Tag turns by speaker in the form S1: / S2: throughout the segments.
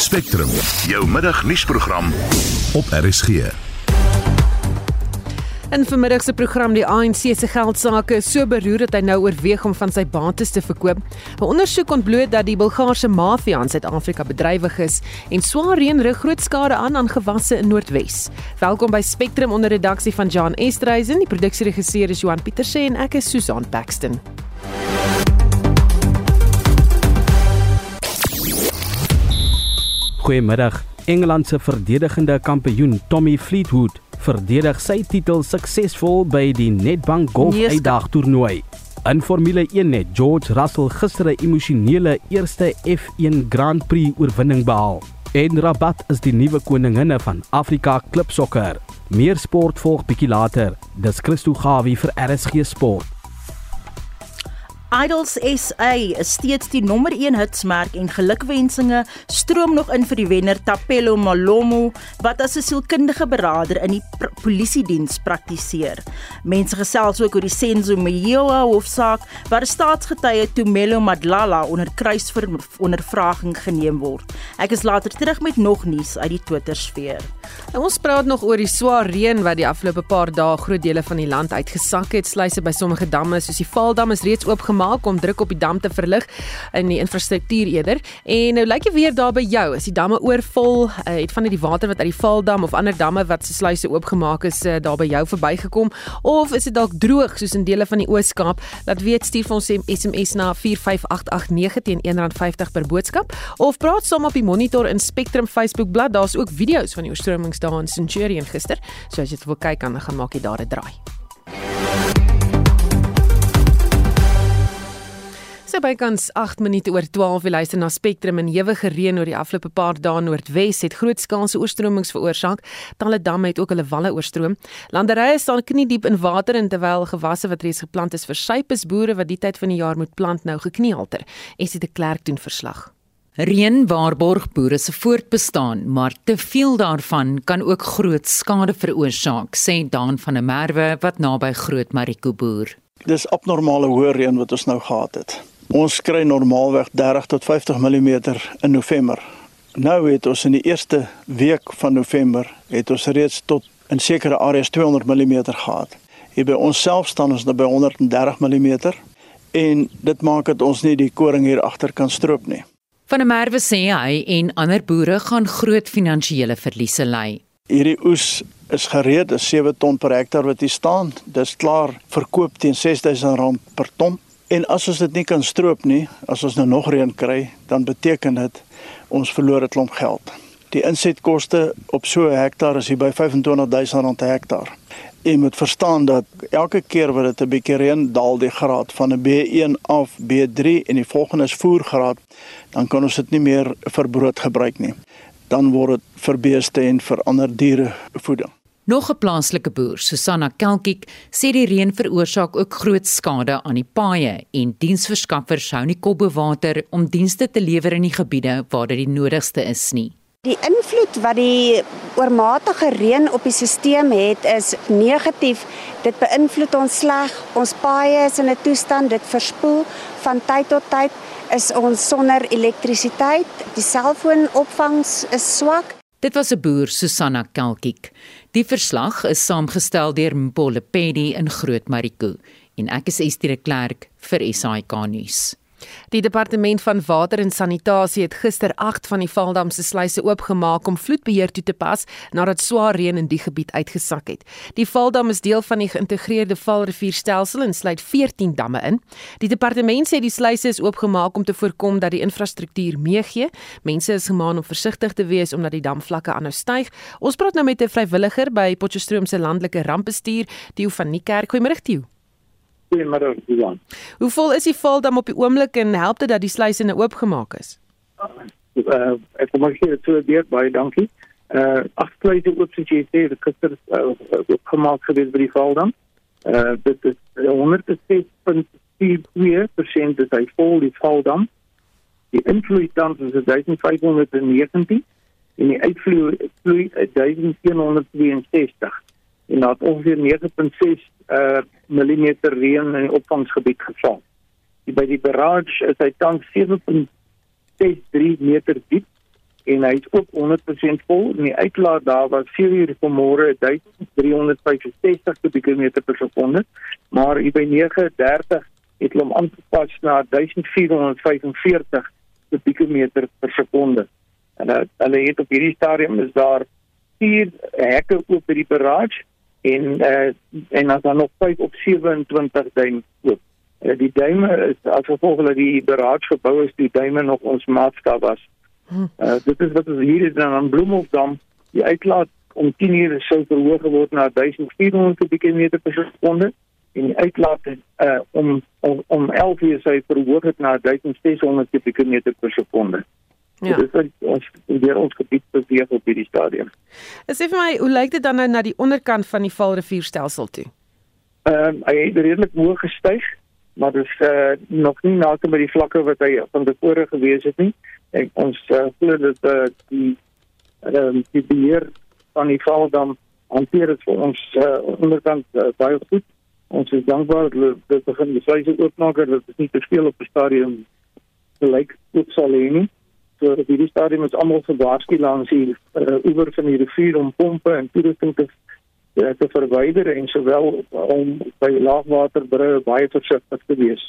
S1: Spectrum, jou middagnuusprogram op RSG.
S2: In vermiddag se program die ANC se geldsaake is so beroer dat hy nou oorweeg om van sy bates te verkoop. 'n Ondersoek ontbloot dat die Bulgaarse maffia in Suid-Afrika bedrywig is en swaar reën rig groot skade aan aan gewasse in Noordwes. Welkom by Spectrum onder redaksie van Jan Estreisen. Die produksieregisseur is Johan Pieterse en ek is Susan Paxton.
S3: Goeiemiddag. Engeland se verdedigende kampioen Tommy Fleetwood verdedig sy titel suksesvol by die Nedbank Golf Uitdag toernooi. In Formule 1 het George Russell gister 'n emosionele eerste F1 Grand Prix oorwinning behaal. En Rabat is die nuwe koninginne van Afrika klipsokker. Meer sport volg bietjie later. Dis Christo Gawie vir RSG Sport.
S4: Idols SA is steeds die nommer 1 hitsmerk en gelukwensinge stroom nog in vir die wenner Tapelo Malomo wat as 'n sielkundige beraader in die pr polisie diens praktiseer. Mense gesels ook oor die Senzo Mjiwa hofsaak waar staatsgetuie Tumelo Madlala onder kruisondervraging geneem word. Ek is later terug met nog nuus uit die Twittersfeer.
S2: Nou ons praat nog oor die swaar reën wat die afgelope paar dae groot dele van die land uitgesak het. Sluise by sommige damme soos die Vaaldam is reeds oopgemaak gemaak om druk op die dam te verlig in die infrastruktuur eerder. En nou lyk jy weer daar by jou, as die damme oorvol, uh, het van die water wat uit die Vaaldam of ander damme wat se sluise oopgemaak is uh, daar by jou verbygekom of is dit dalk droog soos in dele van die Oos-Kaap? Laat weet stuur vir ons SMS na 45889 teen R1.50 per boodskap of praat saam op die Monitor en Spectrum Facebook bladsy. Daar's ook video's van die oorstromings daar in Centurion gister. So as jy wil kyk, dan gaan maak jy daar 'n draai. So bykans 8 minute oor 12 wie luister na Spectrum en ewige reën oor die afgelope paar dae noordwes het grootskaalse oorstromings veroorsaak. Talle damme het ook hulle walle oorstroom. Landerye staan knie diep in water en terwyl gewasse wat reeds geplant is versuip is boere wat die tyd van die jaar moet plant nou gekniehalter. Esie de Klerk doen verslag.
S5: Reën waarborg boere se voortbestaan, maar te veel daarvan kan ook groot skade veroorsaak, sê Daan van der Merwe wat naby Groot Mariko boer.
S6: Dis abnormale hoë reën wat ons nou gehad het. Ons kry normaalweg 30 tot 50 mm in November. Nou het ons in die eerste week van November het ons reeds tot in sekere areas 200 mm gehad. Hier by ons self staan ons nou by 130 mm en dit maak dat ons nie die koring hier agter kan stroop nie.
S5: Van 'n merwe sê hy en ander boere gaan groot finansiële verliese ly.
S6: Hierdie oes is gereed, dis 7 ton per hektaar wat hier staan. Dis klaar verkoop teen R6000 per ton. En as ons dit nie kan stroop nie, as ons nou nog reën kry, dan beteken dit ons verloor 'n klomp geld. Die insetkoste op so 'n hektaar is hier by R25000 per hektaar. Jy moet verstaan dat elke keer wat dit 'n bietjie reën, daal die graad van 'n B1 af B3 en die volgende is voergraad, dan kan ons dit nie meer vir brood gebruik nie. Dan word dit vir beeste en vir ander diere voeding.
S5: Nog 'n plaaslike boer, Susanna Kelkiek, sê die reën veroorsaak ook groot skade aan die paaie en diensverskaffers hou nie kop bo water om dienste te lewer in die gebiede waar dit die nodigste is nie.
S7: Die invloed wat die oormatige reën op die stelsel het is negatief. Dit beïnvloed ons sleg. Ons paaie is in 'n toestand dit verspoel van tyd tot tyd is ons sonder elektrisiteit. Die selfoonopvangs is swak.
S5: Dit was 'n boer, Susanna Kelkiek. Die verslag is saamgestel deur Mpole Pedi in Groot Mariku en ek is Estie de Klerk vir SAK nuus.
S2: Die departement van water en sanitasie het gister 8 van die Valdam se sluise oopgemaak om vloedbeheer toe te pas nadat swaar reën in die gebied uitgesak het. Die Valdam is deel van die geïntegreerde valrivierstelsel en sluit 14 damme in. Die departement sê die sluise is oopgemaak om te voorkom dat die infrastruktuur meegee. Mense is gemaan om versigtig te wees omdat die damvlakke aanhou styg. Ons praat nou met 'n vrywilliger by Potchefstroom se landelike rampbestuur, Theo van Niekerk. Goeiemôre Theo.
S8: Goeiemôre Susan.
S2: Hoe vol is die valdam op die oomblik en help dit dat die sluise nou oopgemaak is?
S8: Uh, ek kom maar hier toe weer baie dankie. Uh agt sluise oop soos jy sê, die kuster is uh, oopgemaak gewees by die valdam. Uh dit is 106.42% is hy vol die valdam. Die invloed dan is 1519 en die uitvloei vloei 1162 en daar het ongeveer 9.6 uh millimeter reën in die opvangsgebied gevang. Die by die barrage is hy tans 7.63 meter diep en hy is ook 100% vol en die uitlaat daar was 7 uur vanmôre 1365 kubieke meter per sekonde maar hier by 9:30 het hom aangepas na 1445 kubieke meter per sekonde en uh, hulle het op hierdie stadium is daar vier hekke oop by die barrage en uh, en as dan nog 5 op 27 duim oop. Uh, die duime is as gevolg dat die barrage gebou is die duime nog ons maatstaf was. Uh, dit is wat ons hier is dan aan Bloemhofdam. Die uitlaat om 10 uur sou verhoog word na 1400 kubieke meter per sekonde en die uitlaat uh, om om om 11 uur sou verhoog het na 1600 kubieke meter per sekonde. Ja. Dit is ons weer ons gebied beweeg op hierdie stadium.
S2: Sê vir my, hoe lyk dit dan nou na die onderkant van die Vaalrivierstelsel toe?
S8: Ehm uh, hy het redelik hoog gestyg, maar dit is uh, nog nie naby by die vlakke wat hy van tevore gewees het nie en ons uh, glo dat uh, die uh, die beheer van die Valdam hanteer dit vir ons uh, onderkant uh, baie goed. Ons is dankbaar dat dit begin die sluise oopmaak dat dit nie te veel op die stadium gelyk ook sal hê nie. So dat hierdie stadium is almal verwaarsku langs hier uh, oor van die rivier om pompe en toerusting te te verwyder en sowel om by laagwaterbrûe baie versigtig te wees.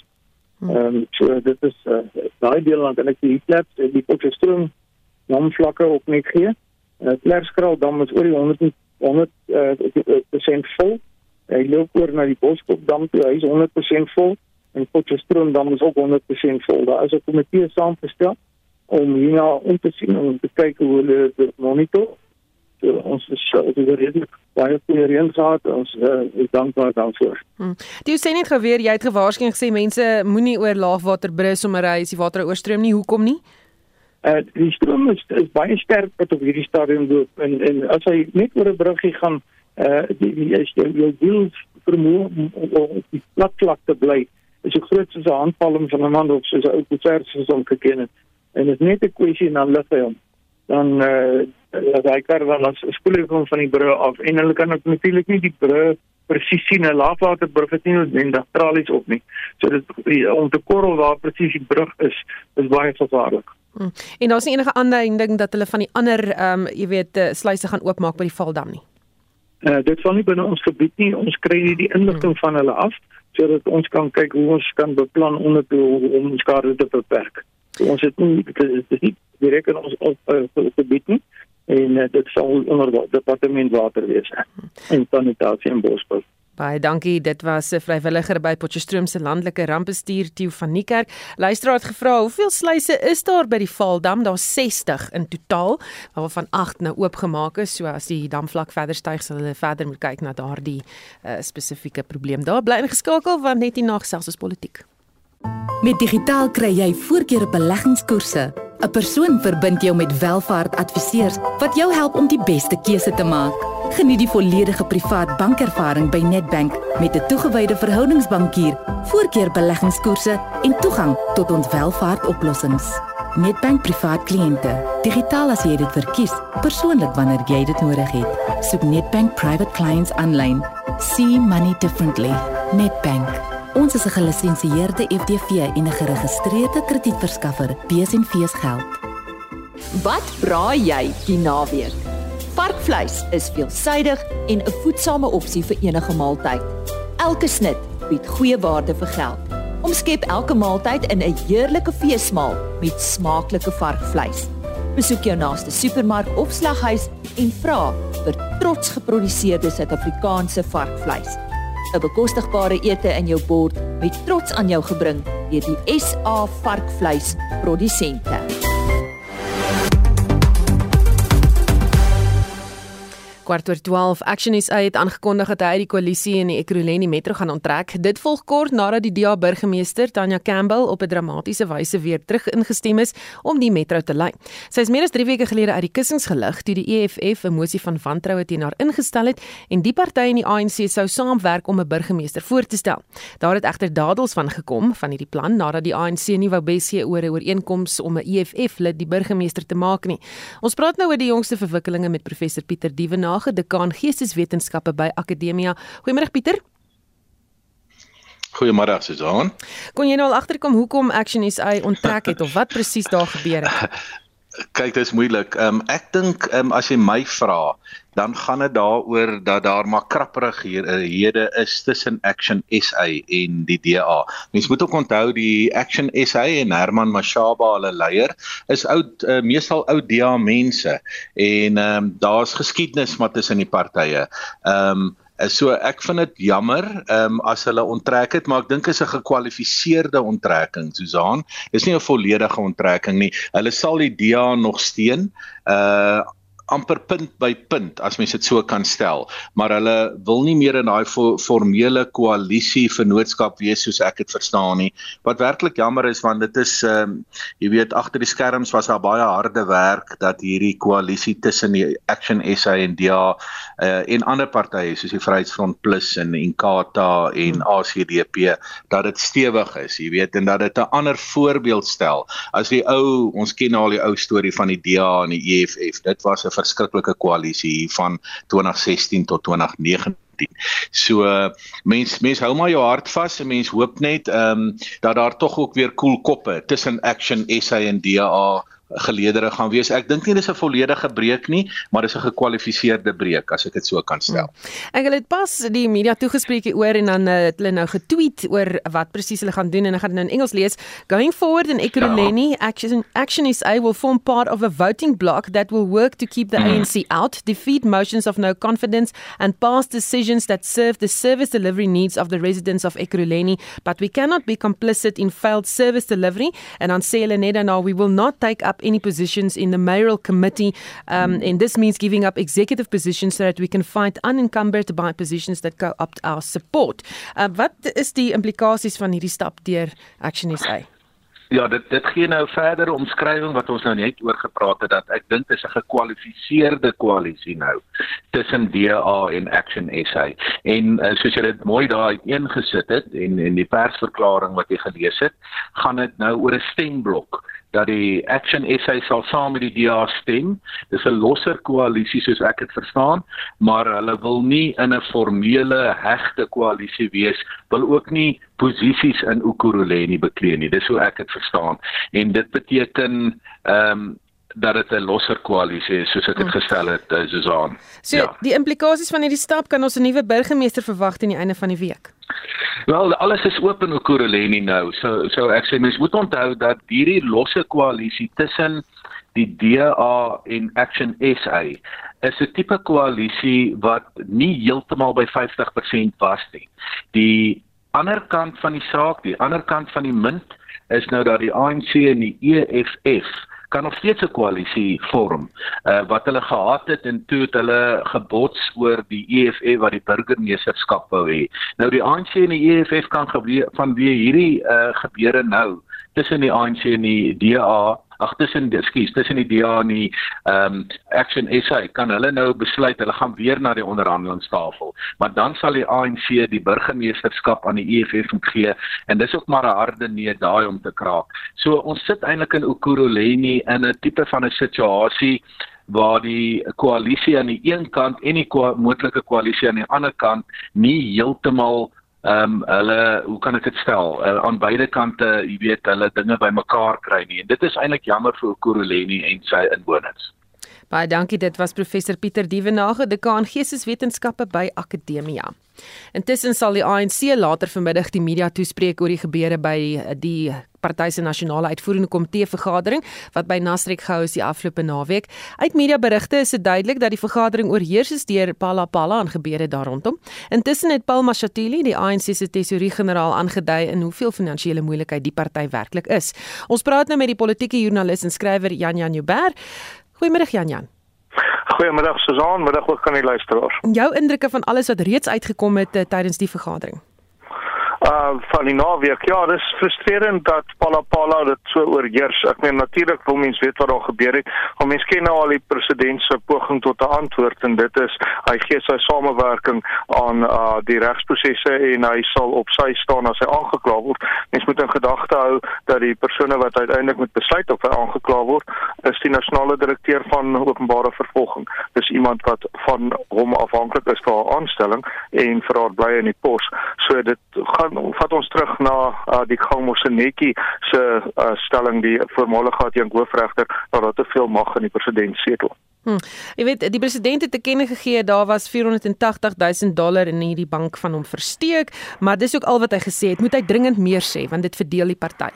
S8: Ehm um, so dit is uh, daai deel dan ek die klep en die Potchefstroom damvlakke op net gee. Uh, Klerskraal dam is oor die 100 100 uh, vol. Hy loop oor na die Boskop dam toe, hy is 100% vol en Potchefstroom dam is ook 100% vol. Daar is 'n komitee saamgestel om hierna om te sien om te kyk hoe hulle dit monitor so, ons is ons het redelik baie goeie reën gehad ons uh, is dankbaar daarvoor.
S2: Hmm. Jy sê net geweer jy het gewaarsku en gesê mense moenie oor laagwater brus sommer hy is die water oorstroom nie hoekom nie?
S8: Uh die stroom is, is baie sterk wat op hierdie stadium loop en en as hy net oor 'n bruggie gaan uh die die is jou jou wiel vermoë om op die plat vlak te bly is so groot soos 'n handpalm van 'n man of soos 'n ou koevert soos om geken het en dit is net 'n kwessie dan lig hy hom dan uh dat hy kar dan as spoeling kom van die brug af en hulle kan natuurlik nie die brug presies sien 'n laagwaterbrug het nie noodwendig tralies op nie. So dit om te korrel waar presies die brug is is baie gevaarlik.
S2: Hmm. En daar's nie enige aanduiding dat hulle van die ander ehm um, jy weet uh, sluise gaan oopmaak by die Valdam nie.
S8: Uh dit val nie binne ons gebied nie. Ons kry nie die inligting hmm. van hulle af sodat ons kan kyk hoe ons kan beplan onder toe om skade te beperk. Ons het nie dit is nie direk in ons op, uh, gebied nie en uh, dit sal onder departement water wees en sanitasie en bosbou.
S2: Baie dankie. Dit was 'n vrywilliger by Potchefstroom se landelike rampbestuur Tieu van Niekerk. Luisteraar het gevra, "Hoeveel sluise is daar by die Valdam?" Daar's 60 in totaal, waarvan 8 nou oopgemaak is. So as die damvlak verder styg, sal hulle verder moet kyk na daardie uh, spesifieke probleem. Daar bly ingeskakel want net hierna gesels ons politiek.
S9: Met digitaal kry jy voorkeure beleggingskoerse 'n Persoon verbind jou met welvaartadviseurs wat jou help om die beste keuse te maak. Geniet die volledige privaat bankervaring by Nedbank met 'n toegewyde verhoudingsbankier, voorkeurbeleggingskoerse en toegang tot ons welvaartoplossings. Nedbank privaat kliënte, digitaal as jy dit verkies, persoonlik wanneer jy dit nodig het. Soek Nedbank private clients aanlyn. See money differently. Nedbank. Ons is 'n gelisensieerde FTV en 'n geregistreerde kredietverskaffer. BSNV's geld.
S10: Wat braai jy die naweek? Varkvleis is veelsuidig en 'n voedsame opsie vir enige maaltyd. Elke snit bied goeie waarde vir geld. Omskep elke maaltyd in 'n heerlike feesmaal met smaaklike varkvleis. Besoek jou naaste supermark of slaghuis en vra vir trots geproduseerde Suid-Afrikaanse varkvleis. 'n bekostigbare ete in jou bord met trots aan jou gebring deur die SA varkvleis produsente.
S2: Kwart oor 12 Action SA het aangekondig dat hy die koalisie in die Ekurhuleni Metro gaan onttrek. Dit volg kort nadat die DA burgemeester Tanya Campbell op 'n dramatiese wyse weer terug ingestem is om die metro te lei. Sy is meer as 3 weke gelede uit die kussings gelig toe die EFF 'n mosie van wantroue teen haar ingestel het en die party in die ANC sou saamwerk om 'n burgemeester voor te stel. Daar het egter dadels van gekom van hierdie plan nadat die ANC nie wou besig oor 'n ooreenkoms om 'n EFF lid die burgemeester te maak nie. Ons praat nou oor die jongste verwikkelinge met professor Pieter Dievenage Lage, dekaan Geesteswetenskappe by Akademia. Goeiemôre Pieter.
S11: Goeiemôre Susan.
S2: Kon jy nou al agterkom hoekom Action SA onttrek het of wat presies daar gebeur het?
S11: Kyk, dit is moeilik. Ehm um, ek dink ehm um, as jy my vra, dan gaan dit daaroor dat daar maar krapperighede is tussen Action SA en die DA. Mens moet ook onthou die Action SA en Herman Mashaba, hulle leier, is oud uh, meestal oud DA mense en ehm um, daar's geskiedenis maar tussen die partye. Ehm um, So ek vind dit jammer ehm um, as hulle onttrek het, maar ek dink is 'n gekwalifiseerde onttrekking, Susan. Dis nie 'n volledige onttrekking nie. Hulle sal die DA nog steun. Uh amper punt by punt as mens dit so kan stel. Maar hulle wil nie meer in daai formele koalisie vennootskap wees soos ek dit verstaan nie. Wat werklik jammer is want dit is ehm um, jy weet agter die skerms was daar baie harde werk dat hierdie koalisie tussen die Action SA en DA uh, en ander partye soos die Vryheidsfront Plus en Inkatha en hmm. ACDP dat dit stewig is jy weet en dat dit 'n ander voorbeeld stel. As die ou ons ken al die ou storie van die DA en die EFF dit was 'n verskriklike koalisie van 2016 tot 2019 So mens mens hou maar jou hart vas en mens hoop net ehm um, dat daar tog ook weer koel cool koppe tussen Action SA en DA geleedere gaan wees. Ek dink nie dis 'n volledige breek nie, maar dis 'n gekwalifiseerde breek as ek dit so kan stel.
S2: Hmm. Ek het pas die media toegespreek hieroor en dan het hulle nou getweet oor wat presies hulle gaan doen en ek gaan dit nou in Engels lees. Going forward in Ekurhuleni, ja. action action is I will form part of a voting bloc that will work to keep the mm. ANC out, defeat motions of no confidence and pass decisions that serve the service delivery needs of the residents of Ekurhuleni, but we cannot be complicit in failed service delivery and sê hulle net dan nou we will not take up any positions in the mayoral committee, um, and this means giving up executive positions so that we can find unencumbered by positions that go up our support. Uh, wat is die implikasies van hierdie stap deur Action SA?
S11: Ja, dit dit gee nou verdere omskrywing wat ons nou net oor gepraat het dat ek dink is 'n gekwalifiseerde koalisie nou tussen DA en Action SA. En uh, soos jy dit mooi daar uiteengesit het en en die persverklaring wat jy gelees het, gaan dit nou oor 'n stemblok dat die Action SA sal saam met die DA stem. Dis 'n losser koalisie soos ek dit verstaan, maar hulle wil nie in 'n formele hegte koalisie wees, wil ook nie posisies in Ukuruleni beklee nie. Dis hoe ek dit verstaan. En dit beteken ehm um, dat dit 'n losser koalisie is soos ek dit hmm. gestel het, uh, Susan.
S2: So, ja. die implikasies van hierdie stap kan ons 'n nuwe burgemeester verwag teen die einde van die week.
S11: Wel, alles is oop in Okuruleni nou. So so ek sê mens moet onthou dat hierdie losse koalisie tussen die DA en Action SA is 'n tipe koalisie wat nie heeltemal by 50% was nie. Die ander kant van die saak, die ander kant van die munt is nou dat die ANC en die EFF kan nog steeds 'n koalisie vorm. Uh wat hulle gehad het en toe het hulle gebots oor die EFF wat die burgemeesterskap wou hê. Nou die ANC en die EFF kan gebeur van wie hierdie uh gebeure nou tussen die ANC en die DA ag tussen ekskuus tussen die DA en die ehm um, Action SA kan hulle nou besluit hulle gaan weer na die onderhandelingstafel. Maar dan sal die ANC die burgemeesterskap aan die EFF moet gee en dis ook maar 'n harde nee daai om te kraak. So ons sit eintlik in Ukuruleni in 'n tipe van 'n situasie waar die koalisie aan die een kant en die moontlike koalisie aan die ander kant nie heeltemal ehm um, hulle hoe kan ek dit stel uh, aan beide kante jy weet hulle dinge bymekaar kry nie en dit is eintlik jammer vir Kuruleni en sy inwoners.
S2: Baie dankie dit was professor Pieter Dievenage dekaan geesteswetenskappe by Akademia. Intussen sal die ANC later vanmiddag die media toespreek oor die gebeure by die party se nasionale uitvoerende komitee vergadering wat by Nasrek gehou is die afgelope naweek. Uit mediaberigte is dit duidelik dat die vergadering oorheers is deur Palapala en gebeure daar rondom. Intussen het Paul Mashatile, die ANC se tesourier-generaal, aangedui in hoeveel finansiële moeilikheid die party werklik is. Ons praat nou met die politieke joernalis en skrywer Jan Jan Joubert. Goeiemôre Jan Jan.
S12: Goeiemiddag Susan, middag ook aan die luisteraars.
S2: Jou indrukke van alles wat reeds uitgekom het uh, tydens die vergadering?
S12: Uh van die naweek. Ja, dis frustrerend dat Palapala dit so oorheers. Ek meen natuurlik wil mens weet wat daar gebeur het. Maar mens ken nou al die president se poging tot 'n antwoord en dit is hy gee sy samewerking aan uh die regsprosesse en hy sal op sy staan as hy aangekla word. Mens moet in gedagte hou dat die persone wat uiteindelik moet besluit of hy aangekla word, is die nasionale direkteur van openbare vervolging. Dis iemand wat van hom afhanklik is vir haar aanstelling en vir haar bly in die pos. So dit gaan vat ons terug na uh, die Gangmosenetjie se uh, stelling die voormalige hoofregter dat daar te veel mag in die president setel.
S2: Hm. Jy weet die president het te kenne gegee daar was 480 000 dollar in hierdie bank van hom versteek, maar dis ook al wat hy gesê het, moet hy dringend meer sê want dit verdeel die party.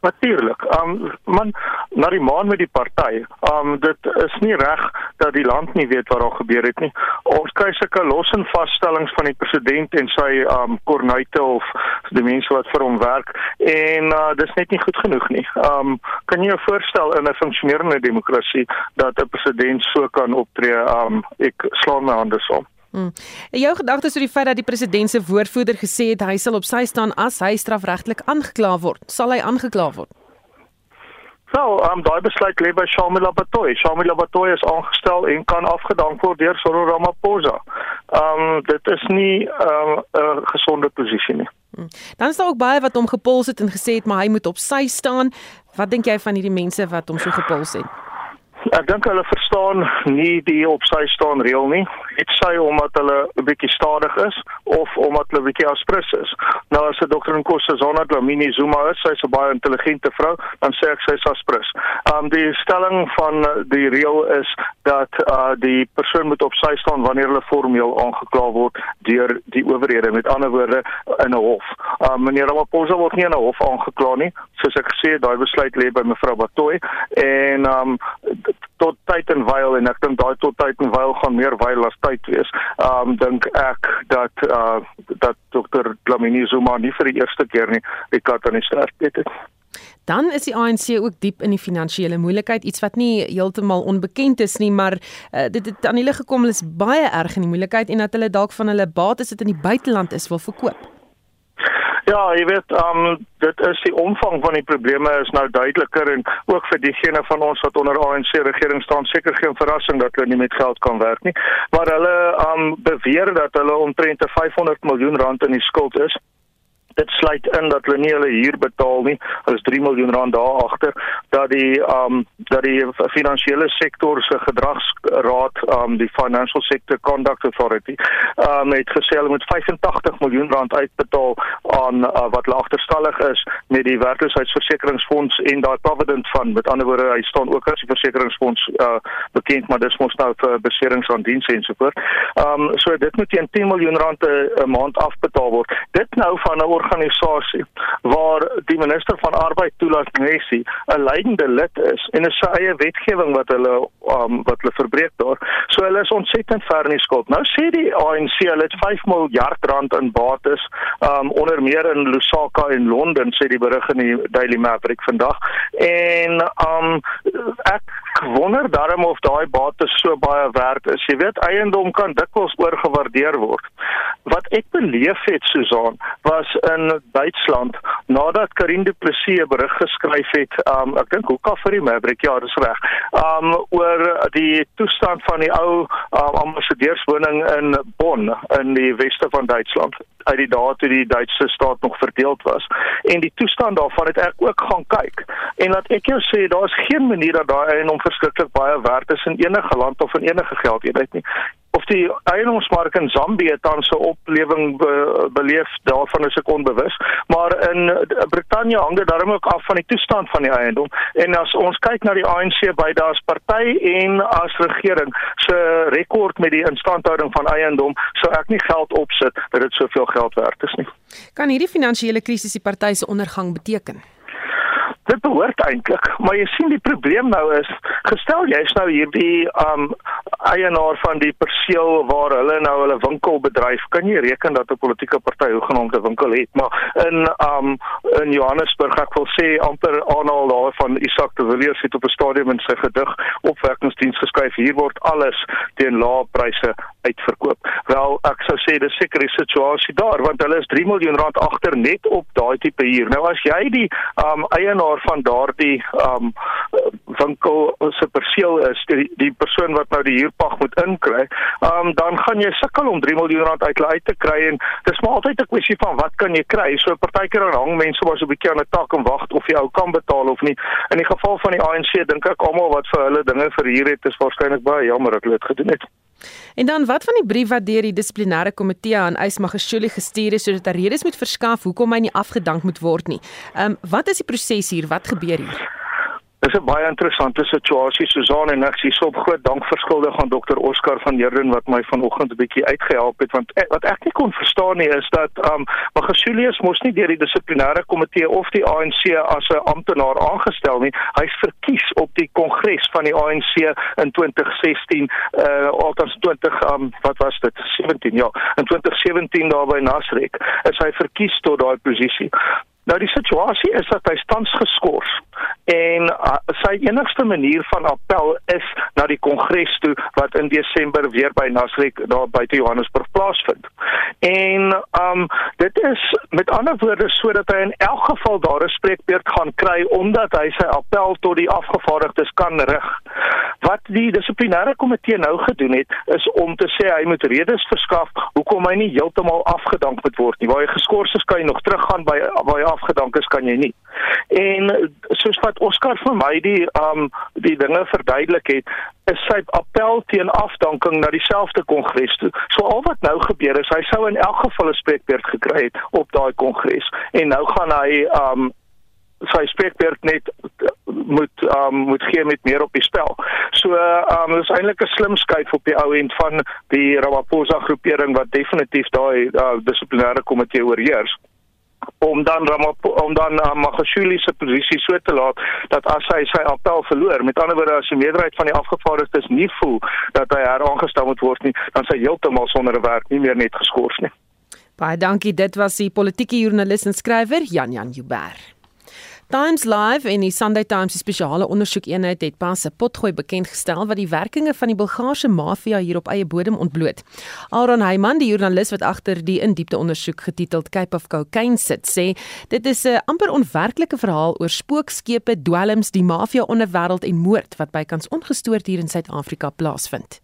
S12: Natuurlik. Um man na die maan met die party. Um dit is nie reg dat die land nie weet wat daar gebeur het nie. Ons kry sulke los en vasstellings van die president en sy um kornuite of die mense wat vir hom werk en uh dis net nie goed genoeg nie. Um kan jy jou voorstel in 'n funksionerende demokrasie dat 'n president so kan optree? Um ek slaan my hande saam.
S2: Hmm. Jou gedagtes oor die feit dat die president se woordvoerder gesê het hy sal op sy staan as hy strafregtelik aangekla word. Sal hy aangekla word?
S12: So, um daai besluit lê by Shamila Batoy. Shamila Batoy is aangestel en kan afgedank word deur Cyril Ramaphosa. Um dit is nie 'n um, gesonde posisie nie.
S2: Hmm. Dan is daar ook baie wat hom gepols het en gesê het maar hy moet op sy staan. Wat dink jy van hierdie mense wat hom so gepols het?
S12: Ek dink hulle verstaan nie die op sy staan reël nie. Dit sê omdat hulle 'n bietjie stadig is of omdat hulle bietjie aspres is. Nou as 'n dokter in Kosse Zona Dlamini Zuma is, sy's 'n baie intelligente vrou, dan sê ek sy's aspres. Um die stelling van die reël is dat uh die persoon moet op sy staan wanneer hulle formeel aangekla word deur die owerhede, met ander woorde in 'n hof. Um meneer Ramaphosa word nie in 'n hof aangekla nie, soos ek gesê het, daai besluit lê by mevrou Batoy en um tot tyd en wyl en ek dink daai tot tyd en wyl gaan meer wyl as tyd wees. Um dink ek dat uh dat dokter Dlamini Zuma nie vir die eerste keer nie die kat aan die sterk het.
S2: Dan is die ANC ook diep in die finansiële moeilikheid, iets wat nie heeltemal onbekend is nie, maar uh, dit het aan hulle gekom hulle is baie erg in die moeilikheid en dat hulle dalk van hulle bates dit in die buiteland is wil verkoop.
S12: Ja, jy weet, ehm um, dit is die omvang van die probleme is nou duideliker en ook vir diegene van ons wat onder ANC regering staan, seker geen verrassing dat hulle nie met geld kan werk nie. Maar hulle ehm um, beweer dat hulle omtrent 500 miljoen rand in die skuld is dit sluit in dat hulle nie hulle huur betaal nie. Hulle is 3 miljoen rand daar agter dat die um dat die finansiële sektor se gedragsraad um die Financial Sector Conduct Authority um het gesê hulle moet 85 miljoen rand uitbetaal aan uh, wat agterstallig is met die werkloosheidsversekeringsfonds en daai provident fund. Met ander woorde, hy staan ook as die versekeringsfonds uh bekend, maar dis mos nou vir beserings aan dienste en so voort. Um so dit moet teen 10 miljoen rand 'n maand afbetaal word. Dit nou van 'n organisasie waar die minister van arbeid toelaat Messi 'n leidende lid is en 'n sy eie wetgewing wat hulle um, wat hulle verbreek daar. So hulle is ontsettend ver in die skuld. Nou sê die ANC hulle het 5 miljard rand in bates um, onder meer in Lusaka en Londen sê die berig in die Daily Maverick vandag. En um, ek wonder darm of daai bates so baie werd is. Jy weet eiendom kan dikwels oorgewaardeer word. Wat ek beleef het Susan was in Duitsland nadat Karin Du Plessis 'n berig geskryf het, um ek dink hoe kan vir die Maverick ja, dis reg. Um oor die toestand van die ou um, ambassadeurswoning in Bonn in die weste van Duitsland uit die dae toe die Duitse staat nog verdeeld was en die toestand daarvan het ek ook gaan kyk en laat ek jou sê daar's geen manier dat daai en om verskriklik baie werd is in enige land of in enige geldeenheid nie of die eienaarsmark in Zambië tans 'n oplewing be, beleef daarvan is ek onbewus. Maar in Brittanje hang dit darem ook af van die toestand van die eiendom. En as ons kyk na die ANC by daas party en as regering se rekord met die instandhouding van eiendom sou ek nie geld opsit dat dit soveel geld werd is nie.
S2: Kan hierdie finansiële krisis die party se ondergang beteken
S12: Dit behoort eintlik, maar jy sien die probleem nou is, gestel jy's nou hierdie um eienaar van die perseel waar hulle nou hulle winkel bedryf, kan jy reken dat 'n politieke party hoegenaamd 'n winkel het, maar in um in Johannesburg, ek wil sê amper aanhaal daar van Isak de Villiers het op 'n stadium in sy gedig opwekkingsdiens geskryf, hier word alles teen lae pryse uitverkoop. Wel, ek sou sê dis seker die situasie daar want hulle is 3 miljoen rand agter net op daai tipe huur. Nou as jy die um eienaar van daardie um winkel se perseel is die, die persoon wat nou die huurpag moet inkry, um dan gaan jy sukkel om 3 miljoen rand uit hulle uit te kry en dis maar altyd 'n kwessie van wat kan jy kry? So partykeer dan hang mense maar so 'n bietjie aan 'n tak en wag of jy ou kan betaal of nie. In die geval van die ANC dink ek almal wat vir hulle dinge verhuur het, is waarskynlik baie jammer dat hulle dit gedoen het.
S2: En dan wat van die brief wat deur die dissiplinêre komitee aan Ysmagashule gestuur is sodat hy redes moet verskaf hoekom hy nie afgedank moet word nie. Ehm um, wat is die proses hier? Wat gebeur hier?
S12: Dis 'n baie interessante situasie Susan en ek sê so groot dank verskuldig aan dokter Oscar van Heerden wat my vanoggend 'n bietjie uitgehelp het want wat ek nie kon verstaan nie is dat um Magasulius mos nie deur die dissiplinêre komitee of die ANC as 'n amptenaar aangestel nie. Hy's verkies op die kongres van die ANC in 2016 uh althans 20 um wat was dit? 17 ja. In 2017 daar by Nasrek is hy verkies tot daai posisie Nou die situasie is dat hy tans geskort en uh, sy enigste manier van appel is na die kongres toe wat in Desember weer by Nasrek daar buite Johannesburg plaasvind. En um dit is met ander woorde sodat hy in elk geval daar 'n spreekbeurt gaan kry omdat hy sy appel tot die afgevaardigdes kan rig. Wat die dissiplinêre komitee nou gedoen het is om te sê hy moet redes verskaf hoekom hy nie heeltemal afgedank moet word nie. Waar hy geskort is, kan hy nog teruggaan by by afgedank is kan jy nie. En soos wat Oscar vir my die um die dinge verduidelik het, is sy appel teen afdanking na dieselfde kongres toe. So al wat nou gebeur is hy sou in elk geval 'n spreekbeurt gekry het op daai kongres en nou gaan hy um sy spreekbeurt net moet um moet gee met meer op die spel. So um dis eintlik 'n slim skuif op die ou end van die Ramaphosa groepering wat definitief daai uh, dissiplinêre komitee oorheers om dan om dan uh, Magashule se posisie so te laat dat as hy sy appel verloor, met ander woorde as die meerderheid van die afgevaardigdes nie voel dat hy heraangestel moet word nie, dan sy heeltemal sonder 'n werk nie meer net geskort nie.
S2: Baie dankie, dit was die politieke joernalis en skrywer Jan Jan Jubber. Times Live en die Sunday Times se spesiale ondersoekeenheid het pas 'n potgooi bekend gestel wat die werkinge van die Bulgaarse maffia hier op eie bodem ontbloot. Aaron Heyman, die joernalis wat agter die indiepte ondersoek getiteld Cape of Cocaine sit, sê dit is 'n amper onwerklike verhaal oor spookskepe, dwelms, die maffia onderwêreld en moord wat bykans ongestoord hier in Suid-Afrika plaasvind.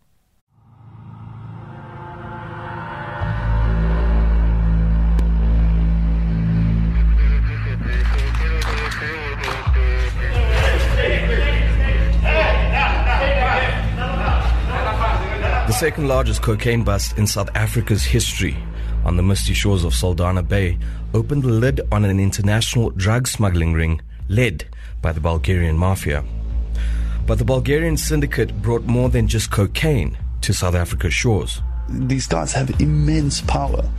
S13: The second largest cocaine bust in South Africa's history on the misty shores of Saldanha Bay opened the lid on an international drug smuggling ring led by the Bulgarian mafia. But the Bulgarian syndicate brought more than just cocaine to South Africa's shores.
S14: These guys have immense power.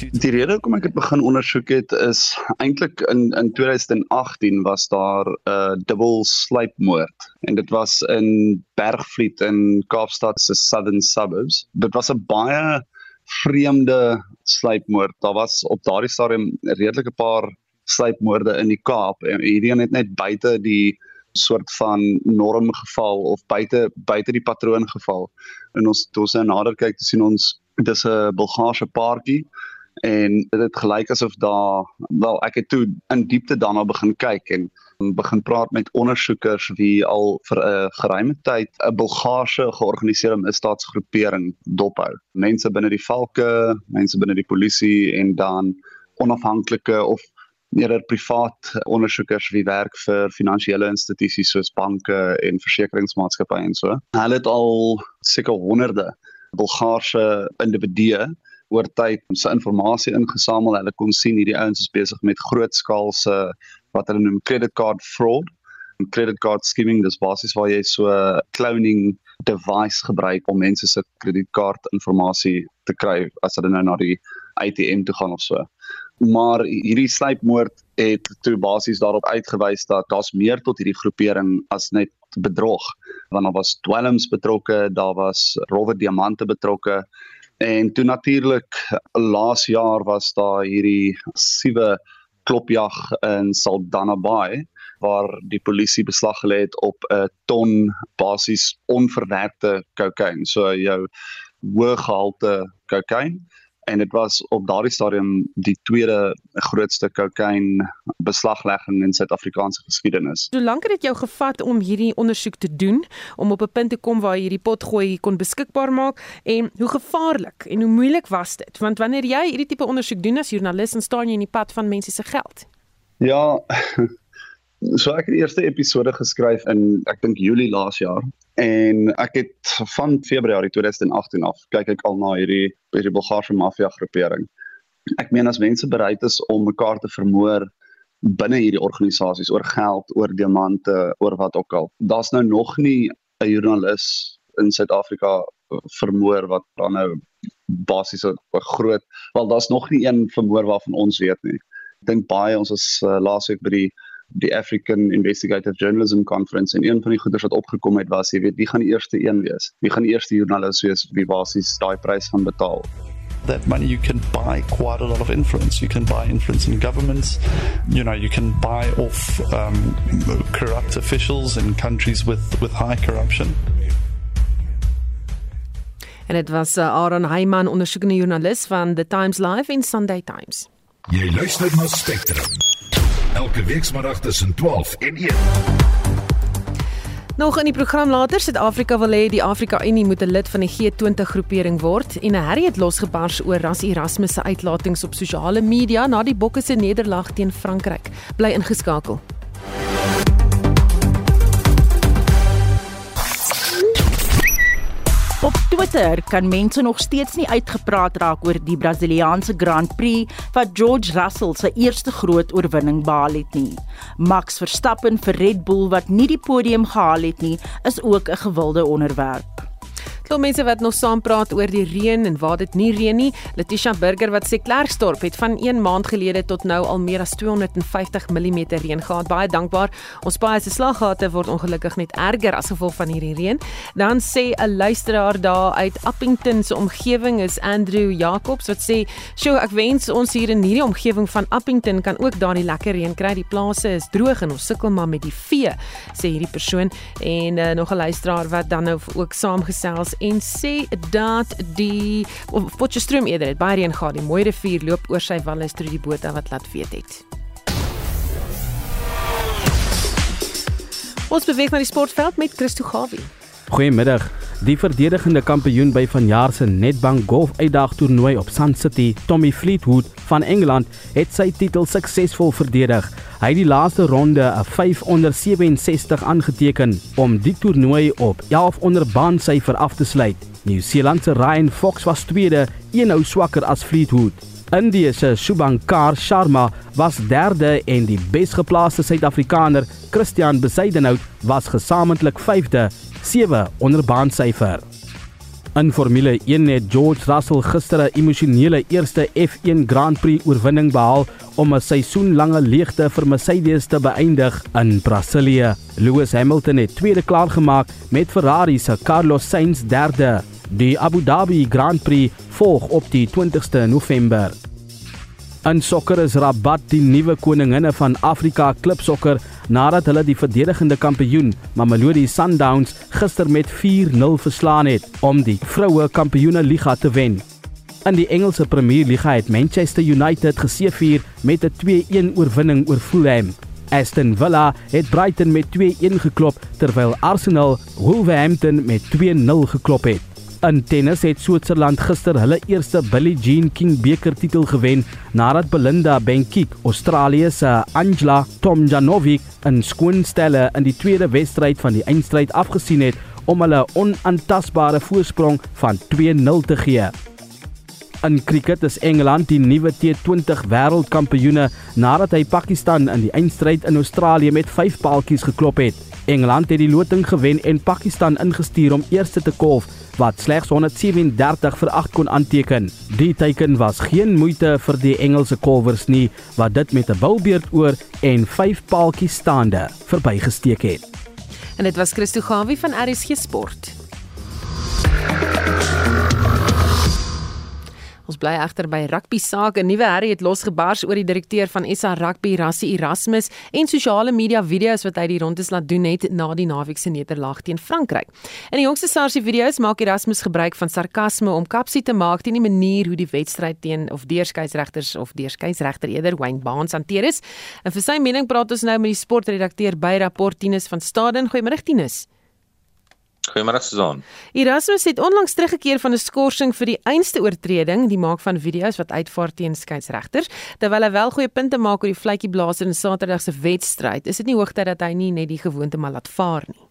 S15: Die rede hoekom ek dit begin ondersoek het is eintlik in in 2018 was daar 'n uh, dubbel sluipmoord en dit was in Bergvliet in Kaapstad se southern suburbs. Dit was 'n baie vreemde sluipmoord. Daar was op daardie stadium redelike paar sluipmoorde in die Kaap en hierdie net net buite die soort van norm geval of buite buite die patroon geval. En ons toe ons nou nader kyk, sien ons dis 'n Bulgaarse paartjie en dit het gelyk asof daar wel ek het toe in diepte daarna begin kyk en begin praat met ondersoekers wie al vir 'n geruime tyd 'n Bulgaarse georganiseerde misdaadsgroepering dophou. Mense binne die valke, mense binne die polisie en dan onafhanklike of meer privaat ondersoekers wie werk vir finansiële institusies soos banke en versekeringsmaatskappye en so. Hulle het al seker honderde Bulgaarse individue oor tyd se inligting ingesamel. Hulle kon sien hierdie ouens is besig met grootskaalse wat hulle noem credit card fraud. En credit card skimming dis basies waar jy so 'n cloning device gebruik om mense se kredietkaart inligting te kry as hulle nou na die ATM toe gaan of so. Maar hierdie sluipmoord het toe basies daarop uitgewys dat daar's meer tot hierdie groepering as net bedrog. Want daar was dwelms betrokke, daar was rowwe diamante betrokke En toe natuurlik laas jaar was daar hierdie siewe klopjag in Saldanha Bay waar die polisie beslag gelê het op 'n ton basies onverwerkte kokain. So jou hoë gehalte kokain en dit was op daardie stadium die tweede grootste kokain beslaglegging in Suid-Afrikaanse geskiedenis.
S2: Hoe lank het dit jou gevat om hierdie ondersoek te doen om op 'n punt te kom waar jy hierdie potgooi kon beskikbaar maak en hoe gevaarlik en hoe moeilik was dit? Want wanneer jy hierdie tipe ondersoek doen as joernalis staan jy in die pad van mense se geld.
S15: Ja. So ek het die eerste episode geskryf in ek dink Julie laas jaar En ek het van Februarie 2018 af kyk ek al na hierdie hierdie Bulgaarse maffia groepering. Ek meen as mense bereid is om mekaar te vermoor binne hierdie organisasies oor geld, oor diamante, oor wat ook al. Daar's nou nog nie 'n joernalis in Suid-Afrika vermoor wat dan nou basies 'n groot, wel daar's nog nie een vermoor waarvan ons weet nie. Ek dink baie ons was uh, laasweek by die die African Investigative Journalism Conference en een van die goeders wat opgekom het was, jy weet, wie gaan die eerste een wees? Wie gaan die eerste joernalis wees wie basies daai prys gaan betaal?
S14: that money you can buy quite a lot of influence. You can buy influence in governments. You know, you can buy off um, corrupt officials in countries with, with high corruption.
S2: En dit was uh, Aaron Heyman, ondersoekende joernalis van The Times Live en Sunday Times.
S1: Jy luister na Spectrum. Elke weekmiddag tussen 12 en 1.
S2: Nog in die program later, Suid-Afrika wil hê die Afrika Unie moet 'n lid van die G20 groepering word en 'n herrie het losgebars oor Ras Erasmus se uitlatings op sosiale media na die Bokke se nederlaag teen Frankryk. Bly ingeskakel.
S4: Op Twitter kan mense nog steeds nie uitgepraat raak oor die Brasiliaanse Grand Prix wat George Russell se eerste groot oorwinning behaal het nie. Max Verstappen vir Red Bull wat nie die podium gehaal het nie, is ook 'n gewilde onderwerp.
S2: Klop mense wat nog saam praat oor die reën en waar dit nie reën nie. Letitia Burger wat sê Klerksdorp het van 1 maand gelede tot nou al meer as 250 mm reën gehad. Baie dankbaar. Ons paai se slaggate word ongelukkig net erger as gevolg van hierdie reën. Dan sê 'n luisteraar daar uit Appington se omgewing is Andrew Jacobs wat sê, "Sjoe, ek wens ons hier in hierdie omgewing van Appington kan ook daardie lekker reën kry. Die plase is droog en ons sukkel maar met die vee," sê hierdie persoon. En uh, nog 'n luisteraar wat dan nou ook saamgesels en sê dat die Potchefstroom eerder het baie reën gehad. Die mooi rivier loop oor sy walle strooi die bote wat laat weet het. Ons beweeg na die sportveld met Christo Gawie.
S3: Goeiemiddag. Die verdedigende kampioen by vanjaar se Nedbank Golf Uitdag toernooi op Sun City, Tommy Fleetwood van Engeland, het sy titel suksesvol verdedig. Hy het die laaste ronde 'n 5 onder 67 aangeteken om die toernooi op 11 onder baansyfer af te sluit. Nieu-Seeland se Ryan Fox was tweede, een nou swakker as Fleetwood. Indië se Shubhankar Sharma was derde en die besgeplaaste Suid-Afrikaner Christian Bezuidenhout was gesamentlik vyfde 7 onder baansyfer. In Formule 1 het George Russell gister 'n emosionele eerste F1 Grand Prix oorwinning behaal om 'n seisoenlange leegte vir Mercedes te beëindig in Brasilië. Lewis Hamilton het tweede klaar gemaak met Ferrari se Carlos Sainz derde. Die Abu Dhabi Grand Prix volg op die 20ste November. In sokker is Rabat die nuwe koninginne van Afrika klipsokker nadat hulle die verdedigende kampioen Mamelodi Sundowns gister met 4-0 verslaan het om die vroue kampioene liga te wen. In die Engelse Premier Liga het Manchester United geseëvier met 'n 2-1 oorwinning oor Fulham. Aston Villa het Brighton met 2-1 geklop terwyl Arsenal Wolverhampton met 2-0 geklop het. In tennis het Switserland gister hulle eerste Billie Jean King beker titel gewen nadat Belinda Bencic Australië se Angela Tomjanovic in skoonstelle in die tweede wedstryd van die eindstryd afgesien het om hulle onaantastbare voorsprong van 2-0 te gee. In kriket is Engeland die nuwe T20 wêreldkampioene nadat hy Pakistan in die eindstryd in Australië met 5 paaltjies geklop het. Engeland het die loting gewen en Pakistan ingestuur om eerste te kolf wat slegs 137 vir 8 kon aanteken. Die teiken was geen moeite vir die Engelse kolwers nie wat dit met 'n bulbeerd oor en 5 paaltjies staande verbygesteek het.
S2: En dit was Christo Gawie van RSG Sport. Ons bly egter by rugby sake. 'n Nuwe herrie het losgebars oor die direkteur van SA Rugby, Rassie Erasmus, en sosiale media video's wat hy die rondes laat doen het na die naweek se nederlaag teen Frankryk. In die jongste sarsie video's maak Erasmus gebruik van sarkasme om kapsie te maak teen die manier hoe die wedstryd teen of deurskeieregters of deurskeieregter eerder Wayne Barnes hanteer is. En vir sy mening praat ons nou met die sportredakteur by Rapport Tinus van Staden. Goeiemôre Tinus.
S16: Goeiemôre Susan.
S2: Erasmus het onlangs teruggekeer van 'n skorsing vir die einste oortreding, die maak van video's wat uitvaar teen skeieregters, terwyl hy wel goeie punte maak oor die vletjieblaser in Saterdag se wedstryd. Is dit nie hoogtyd dat hy nie net die gewoonte maar laat vaar nie?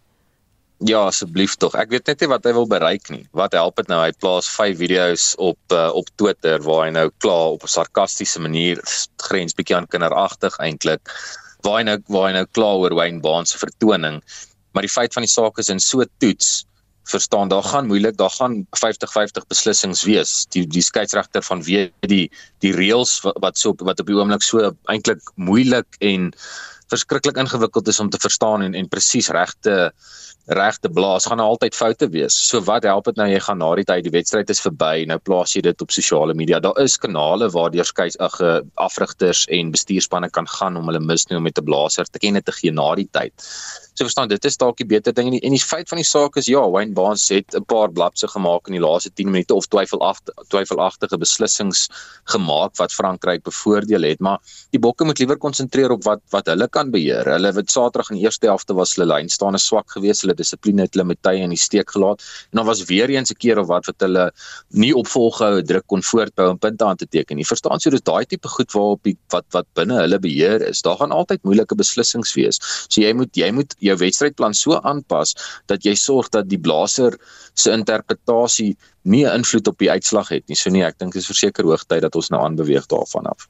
S16: Ja, asseblief tog. Ek weet net nie wat hy wil bereik nie. Wat help dit nou? Hy plaas 5 video's op uh, op Twitter waar hy nou klaar op 'n sarkastiese manier grens bietjie aan kinderagtig eintlik. Waar hy nou waar hy nou klaar oor Wayne Barnes se vertoning. Maar die feit van die saak is in so toets verstaan daar gaan moeilik daar gaan 50-50 beslissings wees die die skeieregter van wie die die reëls wat so wat op die oomblik so eintlik moeilik en verskriklik ingewikkeld is om te verstaan en en presies regte regte blaas gaan altyd foute wees. So wat help dit nou jy gaan na die tyd die wedstryd is verby, nou plaas jy dit op sosiale media. Daar is kanale waar deur skei ag afrigters en bestuurspanne kan gaan om hulle misnoem met 'n blaser te ken te gee na die tyd. So verstaan dit is dalk die beter ding en die, en die feit van die saak is ja, Wayne Barnes het 'n paar blapse gemaak in die laaste 10 minute of twyfelagtige twyfelagtige beslissings gemaak wat Frankryk bevoordeel het, maar die bokke moet liewer konsentreer op wat wat hulle kan beheer. Hulle het Saterdag in die eerste helfte was hulle lyn staan is swak geweest, hulle dissipline het hulle met tye in die steek gelaat en dan was weer eens 'n keer of wat wat hulle nie opvolgehou druk kon voortbou om punte aan te teken nie. Verstaan so dis daai tipe goed waarop die wat wat binne hulle beheer is. Daar gaan altyd moeilike beslissings wees. So jy moet jy moet jou wedstrydplan so aanpas dat jy sorg dat die blaser se interpretasie nie 'n invloed op die uitslag het nie. So nee, ek dink dit is verseker hoogtyd dat ons nou aanbeweeg daarvan af.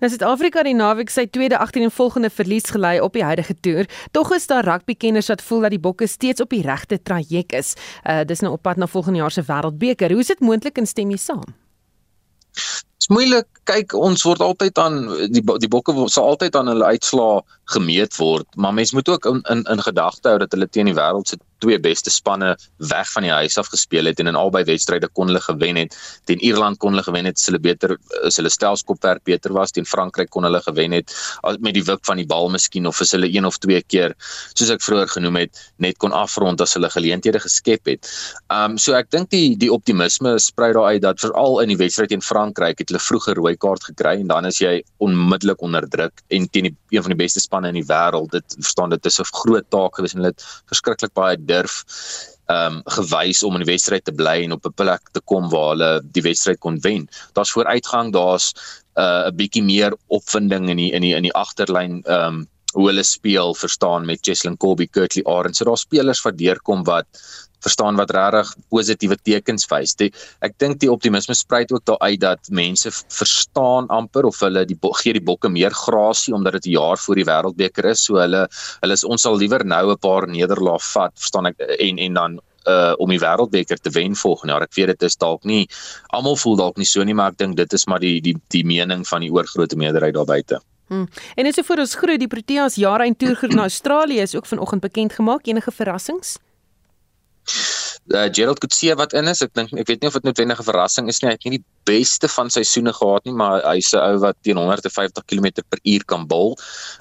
S2: Nou Suid-Afrika die naweek sy tweede 18 en volgende verlies gelei op die huidige toer. Tog is daar rugbykenners wat voel dat die Bokke steeds op die regte traject is. Uh dis nou op pad na volgende jaar se Wêreldbeker. Hoe is dit moontlik en stem jy saam?
S16: Dit's moeilik. Kyk, ons word altyd aan die die bokke sal altyd aan hulle uitslaa gemeet word, maar mens moet ook in in, in gedagte hou dat hulle teen die wêreld se twee beste spanne weg van die huis af gespeel het en in albei wedstryde kon hulle gewen het. Teen Ierland kon hulle gewen het, hulle beter is hulle stelskopwerk beter was. Teen Frankryk kon hulle gewen het met die wip van die bal miskien of is hulle een of twee keer soos ek vroeër genoem het net kon afrond as hulle geleenthede geskep het. Um so ek dink die die optimisme sprei daar uit dat veral in die wedstryd teen Frankryk het hulle vroeër rooi kaart gekry en dan is jy onmiddellik onder druk en teen die, een van die beste spanne in die wêreld. Dit verstaan dit is 'n groot taak gewees en hulle het verskriklik baie durf ehm um, gewys om in die wedstryd te bly en op 'n plek te kom waar hulle die wedstryd kon wen. Daar's vooruitgang, daar's uh, 'n uh, bietjie meer opwinding in die in die in die agterlyn ehm um, hoe hulle speel, verstaan met Cheslin Colby, Kurtley Arends. So daar's spelers wat deurkom wat verstaan wat regtig positiewe tekens wys. Ek dink die optimisme spruit ook daar uit dat mense verstaan amper of hulle die gee die bokke meer grasie omdat dit 'n jaar voor die wêreldbeker is. So hulle hulle is ons sal liewer nou 'n paar nederlae vat, verstaan ek en en dan uh om die wêreldbeker te wen volgende jaar. Ek weet dit is dalk nie almal voel dalk nie so nie, maar ek dink dit is maar die die die mening van die oorgrootste meerderheid daar buite.
S2: Hmm. En net so vir ons groet die Proteas jaareind toer na Australië is ook vanoggend bekend gemaak. Enige verrassings?
S16: uh, Gerald Coetzee wat in is. Ek dink ek weet nie of dit noodwendige verrassing is nie. Hy het nie die beste van seisoene gehad nie, maar hy's 'n ou wat teen 150 km/h kan bol.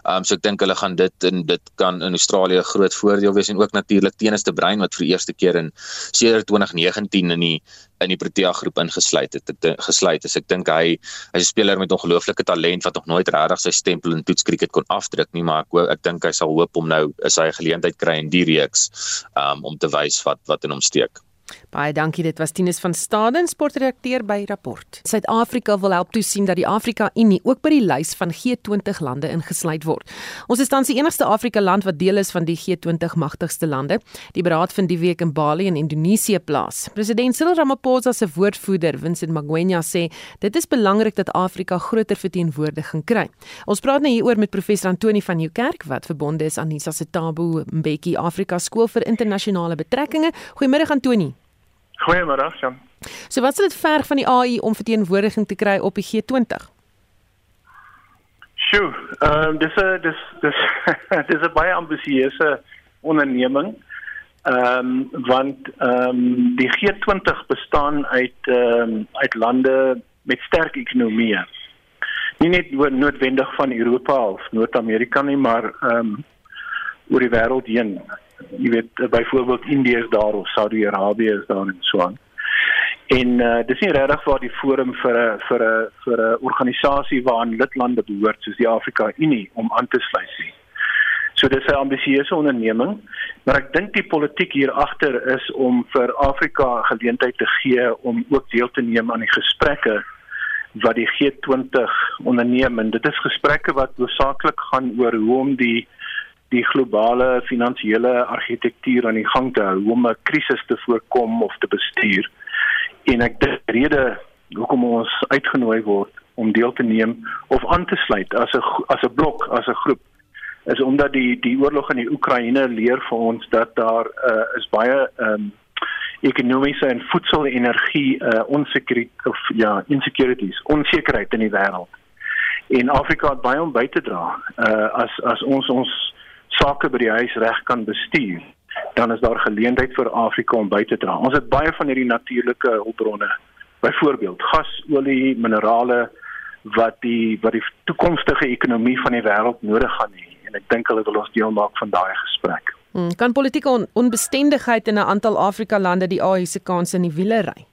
S16: Ehm um, so ek dink hulle gaan dit en dit kan in Australië 'n groot voordeel wees en ook natuurlik Tennis de Bruin wat vir die eerste keer in sedert 2019 in die in die Protea groep ingesluit het. Ek gesluit is ek dink hy hy's 'n speler met ongelooflike talent wat nog nooit regtig sy stempel in toetskriket kon afdruk nie, maar ek ek dink hy sal hoop om nou is hy 'n geleentheid kry in die reeks um, om te wys wat wat in hom steek.
S2: Baie dankie. Dit was Tinus van Staden, sportredakteur by Rapport. Suid-Afrika wil help toesien dat die Afrika Unie ook by die lys van G20 lande ingesluit word. Ons is tans die enigste Afrika land wat deel is van die G20 magtigste lande. Die beraad vind die week in Bali in Indonesië plaas. President Cyril Ramaphosa se woordvoerder, Vincent Magwenya, sê dit is belangrik dat Afrika groter verteenwoordiging kry. Ons praat nou hieroor met professor Antoni van Nieuwkerk wat verbonde is aan Nisa se Tabo Mbeki Afrika Skool vir Internasionale Betrekkinge. Goeiemôre Antoni.
S17: Goeiemôre, Jan.
S2: So wat sal dit verg van die AI om verteenwoordiging te kry op die G20?
S17: Sjoe, ehm um, dis 'n dis dis dis 'n baie ambisieuse onderneming. Ehm um, want ehm um, die G20 bestaan uit ehm um, uit lande met sterk ekonomieë. Nie net noodwendig van Europa of Noord-Amerika nie, maar ehm um, oor die wêreld heen jy weet uh, byvoorbeeld Indië is daar of Saudi-Arabië is daar en so aan. En uh, dis nie regtig waar die forum vir 'n vir 'n vir 'n organisasie waaraan lidlande behoort soos die Afrika Unie om aan te sluit nie. So dis 'n ambisieuse onderneming, maar ek dink die politiek hier agter is om vir Afrika geleentheid te gee om ook deel te neem aan die gesprekke wat die G20 onderneem en dit is gesprekke wat hoofsaaklik gaan oor hoe om die die globale finansiële argitektuur aan die gang te hou om 'n krisis te voorkom of te bestuur. En ek dink rede hoekom ons uitgenooi word om deel te neem of aan te sluit as 'n as 'n blok, as 'n groep is omdat die die oorlog in die Oekraïne leer vir ons dat daar uh, is baie ehm um, ekonomiese en voedsel en energie uh, onsekuriteit of ja, insecurities, onsekerheid in die wêreld. En Afrika het baie om by te dra. Uh as as ons ons sake by die huis reg kan bestuur, dan is daar geleentheid vir Afrika om by te dra. Ons het baie van hierdie natuurlike hulpbronne. Byvoorbeeld gas, olie, minerale wat die wat die toekomstige ekonomie van die wêreld nodig gaan hê en ek dink hulle wil ons deel maak van daai gesprek.
S2: Hmm, kan politieke on onbestendigheid in 'n aantal Afrika lande die AU se kanse in die wiele ry?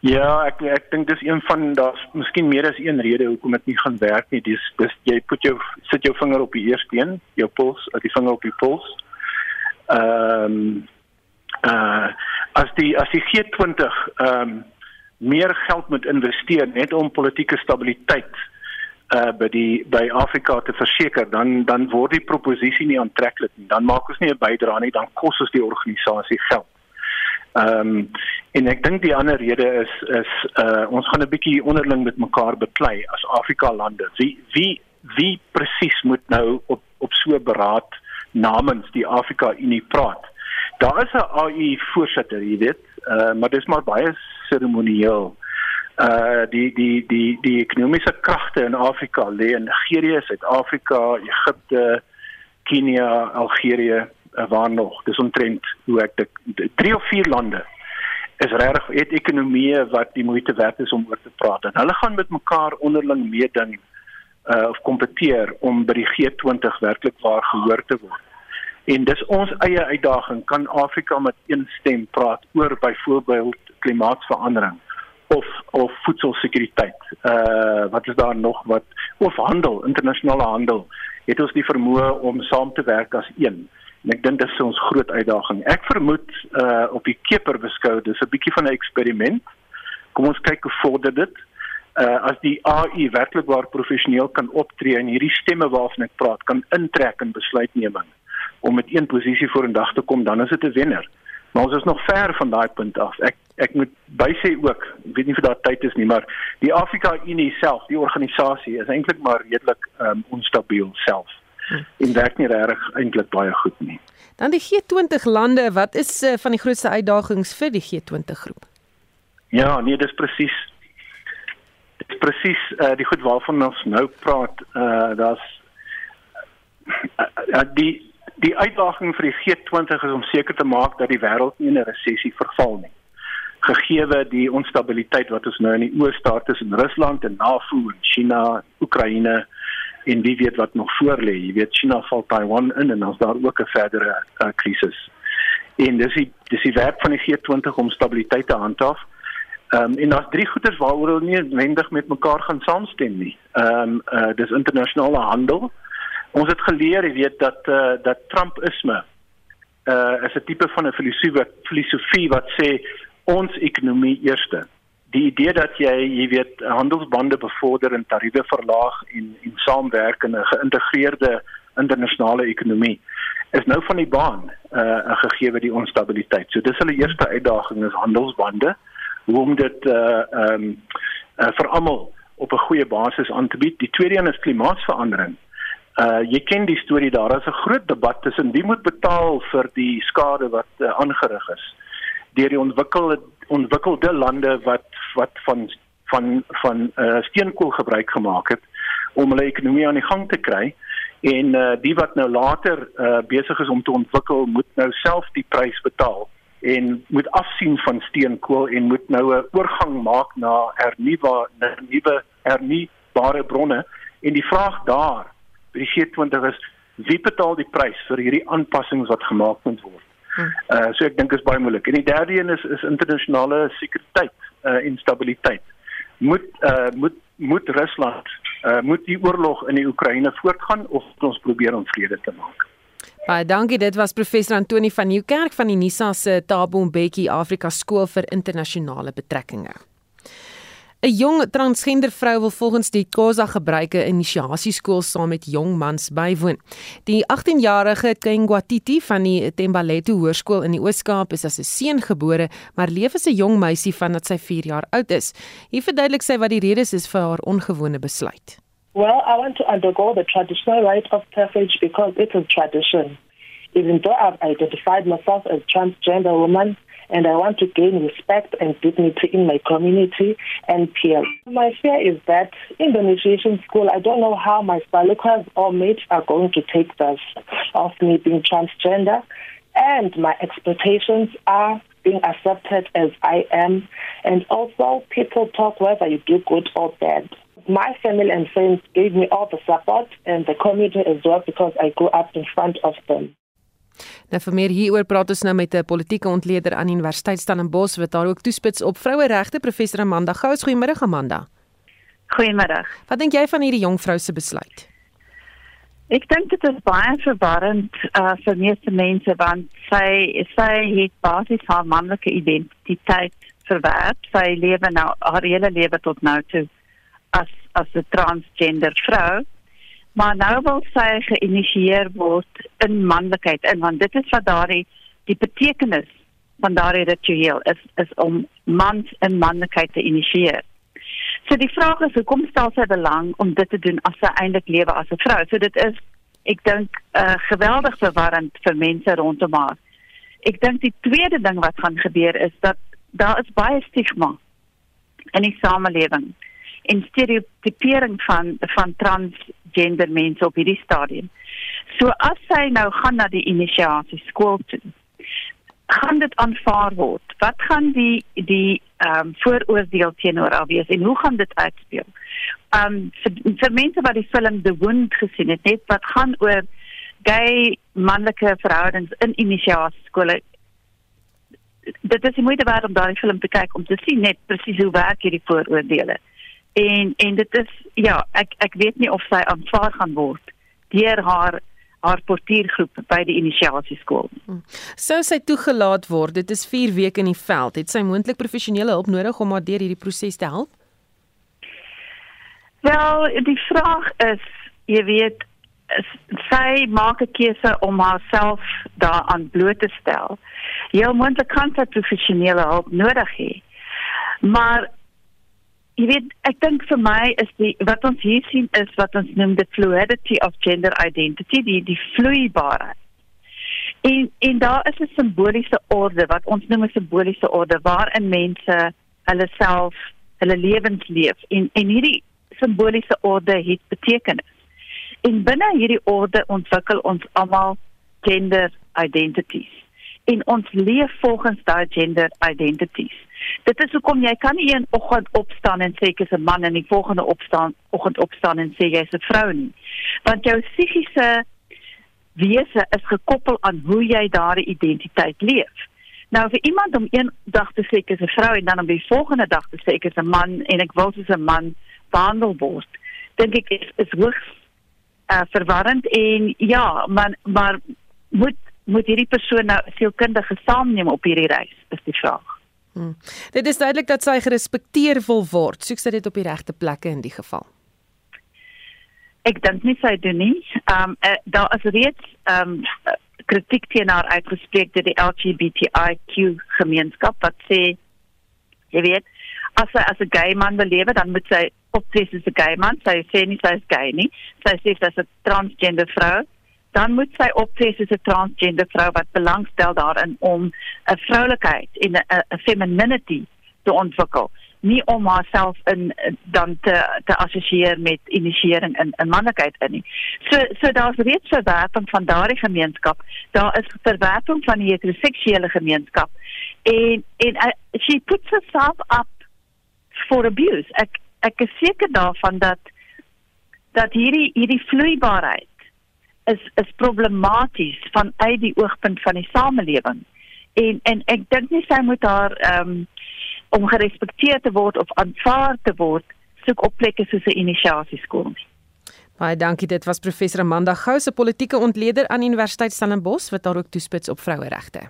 S17: Ja, ek ek dink dis een van daar's miskien meer as een rede hoekom dit nie gaan werk nie. Dis dis jy put jou sit jou vinger op die eerste een, jou puls, uit die vinger op die puls. Ehm um, uh as die as die G20 ehm um, meer geld moet investeer net om politieke stabiliteit uh by die by Afrika te verseker dan dan word die proposisie nie aantreklik nie dan maak ons nie 'n bydrae nie dan kos ons die organisasie geld. Ehm um, en ek dink die ander rede is is uh ons gaan 'n bietjie onderling met mekaar beklei as Afrika lande. Wie wie wie presies moet nou op op so beraad namens die Afrika Unie praat. Daar is 'n AU voorsitter, jy weet, uh maar dis maar baie seremonieel uh die die die die ekonomiese kragte in Afrika lê in Nigerië, Suid-Afrika, Egipte, Kenia, Algerië, uh, waar nog. Dis omtrent hoe ek dit drie of vier lande is regtig het ekonomieë wat die moeite werd is om oor te praat. En hulle gaan met mekaar onderling meeding uh of kompeteer om by die G20 werklik waar gehoor te word. En dis ons eie uitdaging kan Afrika met een stem praat oor byvoorbeeld klimaatsverandering of of voedselsekuriteit. Uh wat is daar nog wat of handel, internasionale handel. Het ons die vermoë om saam te werk as een. En ek dink dit is ons groot uitdaging. Ek vermoed uh op die keper beskou dis 'n bietjie van 'n eksperiment. Kom ons kyk hoe vorder dit. Uh as die AI werklik waar professioneel kan optree en hierdie stemme waarvan ek praat kan intrek in besluitneming om met een posisie voor in dag te kom, dan is dit 'n wenner. Maar ons is nog ver van daai punt af. Ek ek moet bysê ook, ek weet nie of daar tyd is nie, maar die Afrika Unie self, die organisasie is eintlik maar redelik um, onstabiel self. En werk nie regtig eintlik baie goed nie.
S2: Dan die G20 lande, wat is uh, van die grootste uitdagings vir die G20 groep?
S17: Ja, nee, dis presies. Dis presies uh, die goed waarvan ons nou praat, uh daar's uh, uh, die die uitdaging vir die G20 is om seker te maak dat die wêreld nie in 'n resessie verval nie. Gegeewe die onstabiliteit wat ons nou in die oos staat tussen Rusland en NAVO en China, Oekraïne en wie weet wat nog voor lê. Jy weet China val Taiwan in en ons daar ook 'n verdere uh, krisis. En dis die dis die werk van die G20 om stabiliteit te handhaaf. Ehm um, en daar's drie goeders waaroor hulle nie noodwendig met mekaar gaan saamstem nie. Ehm um, uh, dis internasionale handel, Ons het geleer, jy weet dat uh, dat Trumpisme uh, is 'n tipe van 'n filosofie filosofie wat sê ons ekonomie eerste. Die idee dat jy, jy weet, handelsbande bevorder en tariewe verlaag en en saamwerk in 'n geïntegreerde internasionale ekonomie is nou van die baan uh, gegee die onstabiliteit. So dis hulle eerste uitdaging is handelsbande. Hoe om dit uh, ehm um, uh, vir almal op 'n goeie basis aan te bied. Die tweede een is klimaatsverandering. Uh jy ken die storie daar. Daar's 'n groot debat tussen wie moet betaal vir die skade wat uh, aangerig is deur die ontwikkelde ontwikkelde lande wat wat van van van uh steenkool gebruik gemaak het om hulle ekonomie aan die gang te kry en uh die wat nou later uh besig is om te ontwikkel moet nou self die prys betaal en moet afsien van steenkool en moet nou 'n oorgang maak na hernuubare nuwe hernubare bronne en die vraag daar by die G20 is wie betaal die prys vir hierdie aanpassings wat gemaak moet word. Hmm. Uh so ek dink is baie moeilik. En die derde een is is internasionale sekuriteit uh en stabiliteit. Moet uh moet moet Rusland uh moet die oorlog in die Oekraïne voortgaan of ons probeer om vrede te maak?
S2: Baie dankie. Dit was professor Antoni van Nieuwkerk van die Nisa se Thabo Mbeki Afrika Skool vir Internasionale Betrekkinge. 'n Jong transgender vrou wil volgens die Khoza gebruike inisiasieskool saam met jong mans bywoon. Die 18-jarige Kengwatiti van die Tembalethu Hoërskool in die Oos-Kaap is as 'n seun gebore, maar leef as 'n jong meisie vandat sy 4 jaar oud is. Hier verduidelik sy wat die redes is vir haar ongewone besluit.
S18: Well, I want to undergo the traditional rite of passage because it is tradition. Even though I've identified myself as transgender woman, and I want to gain respect and dignity in my community and peers. My fear is that in the initiation school, I don't know how my spallicas or mates are going to take this of me being transgender, and my expectations are being accepted as I am, and also people talk whether you do good or bad my family and friends gave me all the support and the community as well because I grew up in front of them.
S2: Nou vir meer hieroor praat ons nou met 'n politieke ontleder aan Universiteit Stellenbosch wat daar ook toespits op vroueregte professor Amanda Gous. Goeiemôre Amanda.
S19: Goeiemôre.
S2: Wat dink jy van hierdie jong vrou se besluit?
S19: Ek dink dit is baie verwarrend uh, vir meeste mense want sy sy het basies haar manlike identiteit verwerp. Sy lewe nou haar hele lewe tot nou toe as as 'n transgender vrou. Maar nou wil sy geïnisieer word in manlikheid in want dit is wat daardie die betekenis van daardie ritueel is is om mans in manlikheid te inisieer. So die vraag is hoekom stel sy belang om dit te doen as sy eintlik lewe as 'n vrou? So dit is ek dink uh, geweldig verwarrend vir mense rondom haar. Ek dink die tweede ding wat gaan gebeur is dat daar is baie stigma in die samelewing en stereotipering van van transgender mense op hierdie stadium. So as sy nou gaan na die inisiasie skool toe, gaan dit aanvaar word. Wat gaan die die ehm um, vooroordeel teenoor haar wees en hoe gaan dit uitspeel? Ehm um, vir, vir mense wat die film The Wound gesien het, net wat gaan oor gay manlike verhoudings in inisiasie skole dit is moeite werd om daai film te kyk om te sien net presies hoe werk hierdie vooroordeele en en dit is ja ek ek weet nie of sy aanvaar gaan word deur haar haar portiergroep by die inisiasieskool. Hmm.
S2: Sou sy toegelaat word? Dit is 4 weke in die veld. Het sy moontlik professionele hulp nodig om haar deur hierdie proses te help?
S19: Wel, die vraag is, jy weet, sy maak 'n keuse om haarself daaraan bloot te stel. Jy moontlik kan sy professionele hulp nodig hê. Maar jy weet ek dink vir my is die wat ons hier sien is wat ons noem the fluidity of gender identity die die vloeibaarheid. En en daar is 'n simboliese orde wat ons noem 'n simboliese orde waarin mense hulle self hulle lewens leef. En en hierdie simboliese orde het betekenis. En binne hierdie orde ontwikkel ons almal gender identities. En ons leef volgens daai gender identities Dit is hoekom jy kan nie een oggend opstaan en sê ek is 'n man en die volgende opstaan oggend opstaan en sê jy's 'n vrou nie. Want jou psigiese wese is gekoppel aan hoe jy daardie identiteit leef. Nou vir iemand om een dag te sê ek is 'n vrou en dan om die volgende dag te sê ek is 'n man en ek wil soos 'n man behandel word, dink ek is, is hoogs uh, verwarrend en ja, maar maar moet moet hierdie persoon nou sielkundige saamneem op hierdie reis is die vraag.
S2: Hmm. Dit is duidelik dat sy gerespekteer wil word. Soek sy dit op die regte plekke in die geval.
S19: Ek dink nie sy doen nie. Ehm um, uh, daar is reeds ehm um, kritiek teen haar uitgespreek deur die LGBTIQ gemeenskap wat sê jy weet as sy as 'n gay man wil lewe dan moet sy optree as 'n gay man. Sy sê nie sy is gay nie. Sy sê sy is 'n transgender vrou dan moet sy optree as 'n transgender vrou wat belangstel daarin om 'n vroulikheid en 'n femininity te ontwikkel nie om haarself in dan te te assosieer met inisiering in 'n manlikheid in nie. So so daar's reeds verwerping van daardie gemeenskap. Daar is verwerping van die heteroseksuele gemeenskap. En en uh, she puts herself up for abuse. Ek ek is seker daarvan dat dat hierdie hierdie vloeibaarheid is is problematies vanuit die oogpunt van die samelewing. En en ek dink nie sy moet haar ehm um, om gerespekteer te word of aanvaar te word soek op plekke soos 'n inisiasieskool nie.
S2: Baie dankie. Dit was professor Amanda Gou, se politieke ontleder aan Universiteit Stellenbosch wat daar ook toespits op vroueregte.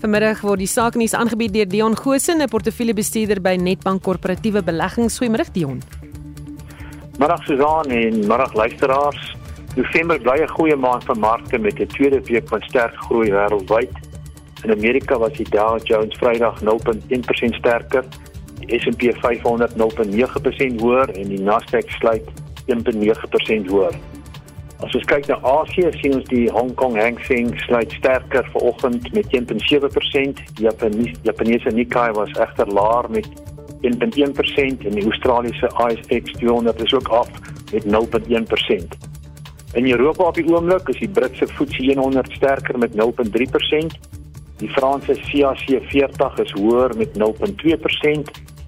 S2: Vanmiddag word die saak nuus aangebied deur Dion Gosen, 'n portefeuljebestuurder by Netbank Korporatiewe Beleggings. Goeiemôre Dion.
S20: Middag Susan en middag luisteraars. November bly 'n goeie maand vir markte met 'n tweede week van sterk groei wêreldwyd. In Amerika was die Dow Jones Vrydag 0.1% sterker, die S&P 500 0.9% hoër en die Nasdaq sluit 1.9% hoër. As ons kyk na Asië, sien ons die Hong Kong Hang Seng sluit sterker vanoggend met 1.7%. Die Japanese Japanese Nikkei was egter laer met 1.1% en die Australiese ASX 200 is ook af met 0.1%. In Europa op die oomblik is die Britse FTSE 100 sterker met 0.3%. Die Franse CAC 40 is hoër met 0.2%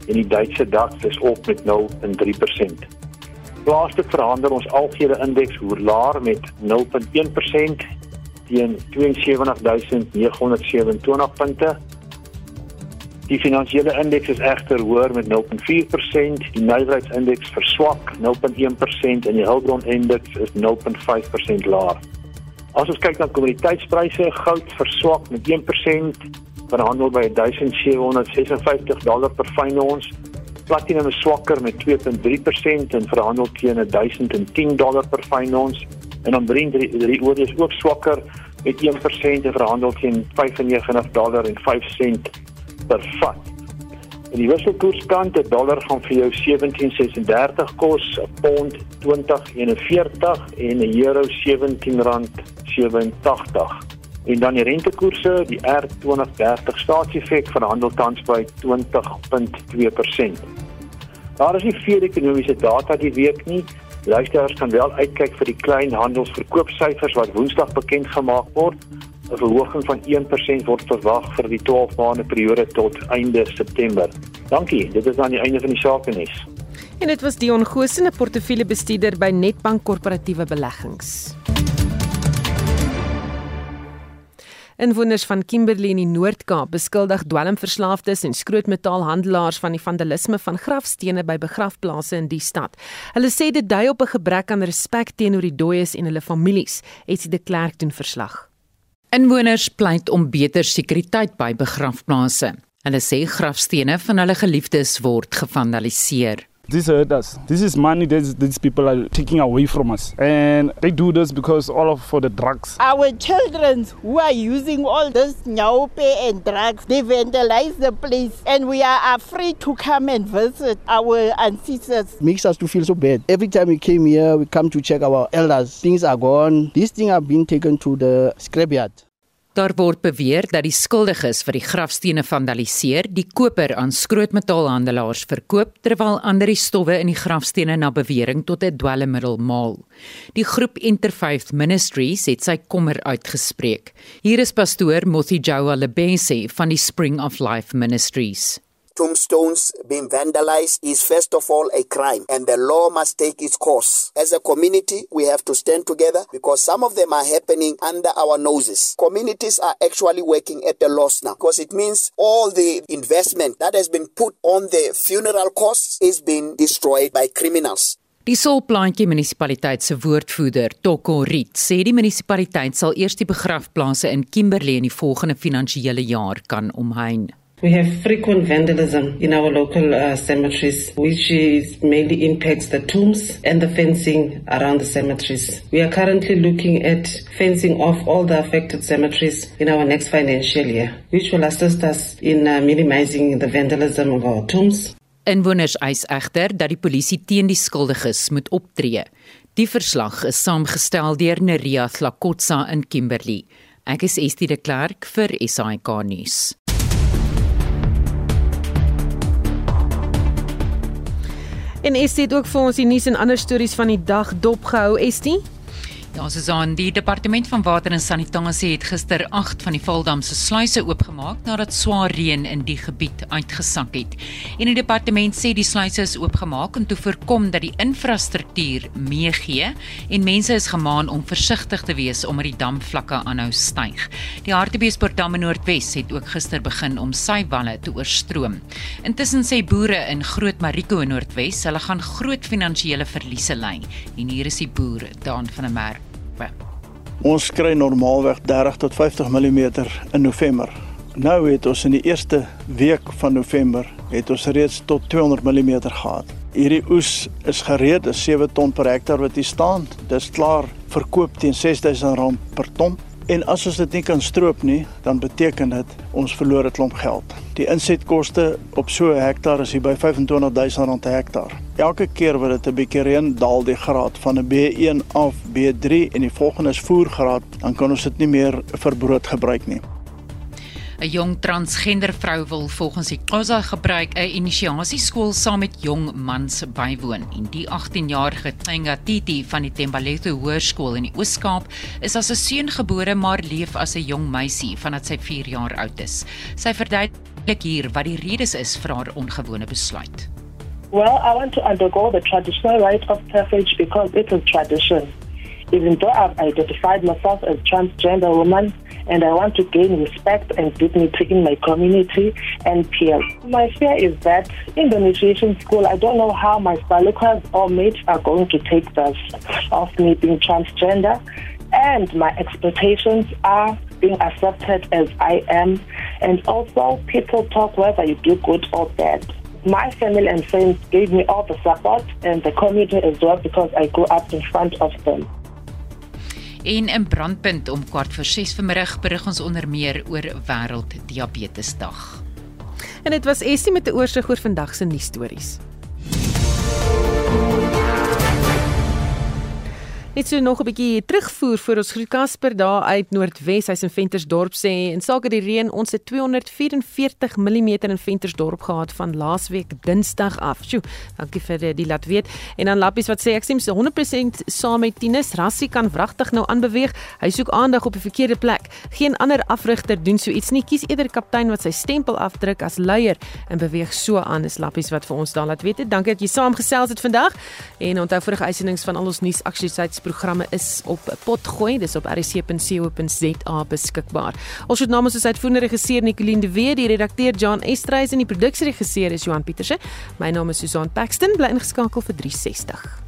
S20: en die Duitse DAX is op met 0.3% plaaslike verhandel ons algehele indeks hoër laer met 0.1% teen 72927 punte. Die finansiële indeks is egter hoër met 0.4%, die nywerheidsindeks verswak 0.1% en die hulpbron indeks is 0.5% laer. As ons kyk na kommoditeitspryse, goud verswak met 1%, verhandel by 1756 dollar per fyn ons. Platinum is swakker met 2.3% en verhandel teen 1010 dollar per fyn ons. En dan Brent die olie is ook swakker met 1% en verhandel teen 95 dollar en 5 sent per vat. En die wisselkoerskant, 'n dollar gaan vir jou 17.36 kos, 'n pond 20.41 en 'n euro 17 rand 87. En dan die rentekoerse, die R2030 staatsefek verhandel tans by 20.2%. Daar is nie veel ekonomiese data die week nie. Luisteraars kan wel uitkyk vir die kleinhandelsverkoopsyfers wat Woensdag bekend gemaak word. 'n Verhoging van 1% word verwag vir die 12 maande periode tot einde September. Dankie. Dit is dan die einde van die sake nuus.
S2: En dit was Dion Gosen, 'n portefeuljebestuurder by Netbank Korporatiewe Beleggings. Inwoners van Kimberley in die Noord-Kaap beskuldig dwelmverslaafdes en skrootmetaalhandelaars van die vandalisme van grafstene by begrafplaase in die stad. Hulle sê dit dui op 'n gebrek aan respek teenoor die dooies en hulle families, sie de Klerk doen verslag.
S5: Inwoners pleit om beter sekuriteit by begrafplase. Hulle sê grafstene van hulle geliefdes word gevandaliseer.
S21: This hurt us. This is money that these people are taking away from us. And they do this because all of for the drugs.
S22: Our children who are using all this nyaope and drugs, they vandalize the place and we are afraid to come and visit our ancestors.
S23: Makes us to feel so bad. Every time we came here, we come to check our elders. Things are gone. These things have been taken to the scrapyard.
S5: Daar word beweer dat die skuldiges vir die grafstene vandaliseer, die koper aan skrootmetaalhandelaars verkoop terwyl ander die stowwe in die grafstene na bewering tot 'n dwelmmiddel maal. Die groep Interfaith Ministries het sy kommer uitgespreek. Hier is pastoor Mothijawa Lebese van die Spring of Life Ministries.
S24: Tombstones being vandalized is first of all a crime and the law must take its course. As a community, we have to stand together because some of them are happening under our noses. Communities are actually working at a loss now because it means all the investment that has been put on the funeral costs is being destroyed by criminals.
S5: Die Solplaatjie munisipaliteit se woordvoerder, Tokko Riet, sê die munisipaliteit sal eers die begrafplase in Kimberley in die volgende finansiële jaar kan omheind.
S25: We have frequent vandalism in our local uh, cemeteries, which is mainly impacts the tombs and the fencing around the cemeteries. We are currently looking at fencing off all the affected cemeteries in our next financial year, which will assist us in uh, minimizing the vandalism of our tombs.
S5: Inwoners eis egter dat die polisie teen die skuldiges moet optree. Die verslag is saamgestel deur Neria Thlakotsa in Kimberley. Ek is Estie de Klerk vir SAK nuus.
S2: En Estie het ook vir ons die nuus en ander stories van die dag dopgehou, Estie.
S5: Ja, Susan, die departement van water en sanitasie het gister 8 van die Valdam se sluise oopgemaak nadat swaar reën in die gebied uitgesak het. En die departement sê die sluise is oopgemaak om te voorkom dat die infrastruktuur meegee en mense is gemaan om versigtig te wees omdat die damvlakke aanhou styg. Die Hartbeespoort dam in Noordwes het ook gister begin om sy walle te oorstroom. Intussen sê boere in Groot Mariko in Noordwes, hulle gaan groot finansiële verliese ly. En hier is die boer, Daan van der Merwe.
S6: Ons kry normaalweg 30 tot 50 mm in November. Nou het ons in die eerste week van November het ons reeds tot 200 mm gehad. Hierdie oes is gereed, is 7 ton per hektaar wat hier staan. Dis klaar verkoop teen R6000 per ton. En as ons dit nie kan stroop nie, dan beteken dit ons verloor 'n klomp geld. Die insetkoste op so 'n hektaar is hier by R25000 per hektaar. Elke keer wat dit 'n bietjie reën, daal die graad van 'n B1 af B3 en die volgende is voergraad, dan kan ons dit nie meer vir brood gebruik nie.
S5: 'n Jong transgender vrou wil volgens die Khoza gebruik 'n inisiasieskool saam met jong mans bywoon. En die 18-jarige Tsenga Titi van die Tembalethu Hoërskool in die Oos-Kaap is as 'n seun gebore maar leef as 'n jong meisie vandat sy 4 jaar oud is. Sy verduidelik hier wat die redes is vir haar ongewone besluit.
S18: Well, I want to undergo the traditional rite of passage because it is tradition. Even though I've identified myself as transgender woman, and I want to gain respect and dignity in my community and peers. My fear is that in the initiation school, I don't know how my spallicas or mates are going to take this of me being transgender, and my expectations are being accepted as I am, and also people talk whether you do good or bad. My family and friends gave me all the support and the community as well because I grew up in front of them.
S5: En in brandpunt om kwart voor 6 vanmiddag berig ons onder meer oor wêreld diabetesdag.
S2: En dit was Essie met 'n oorsig oor vandag se nuusstories. Net so nog 'n bietjie terugvoer vir ons groet Casper daar uit Noordwes, hy's in Ventersdorp sê en sake die reën, ons het 244 mm in Ventersdorp gehad van laasweek Dinsdag af. Sjoe, dankie vir die laat weet. En dan Lappies wat sê ek sê 100% saam met Tinus, Rassie kan wragtig nou aanbeweeg. Hy soek aandag op die verkeerde plek. Geen ander afrigter doen so iets nie. Kies eerder kaptein wat sy stempel afdruk as leier en beweeg so aan. Is Lappies wat vir ons daar laat weet. Dankie dat jy saamgesels het vandag. En onthou vorige uitsendings van al ons nuus aktiwiteite programme is op Potgooi, dis op rc.co.za beskikbaar. Ons het namens ons uitvoerende regisseur Nicoline de Weer, die redakteur Jan Estreys en die produksieregisseur is Johan Pieterse. My naam is Susan Paxton, bly ingeskakel vir 360.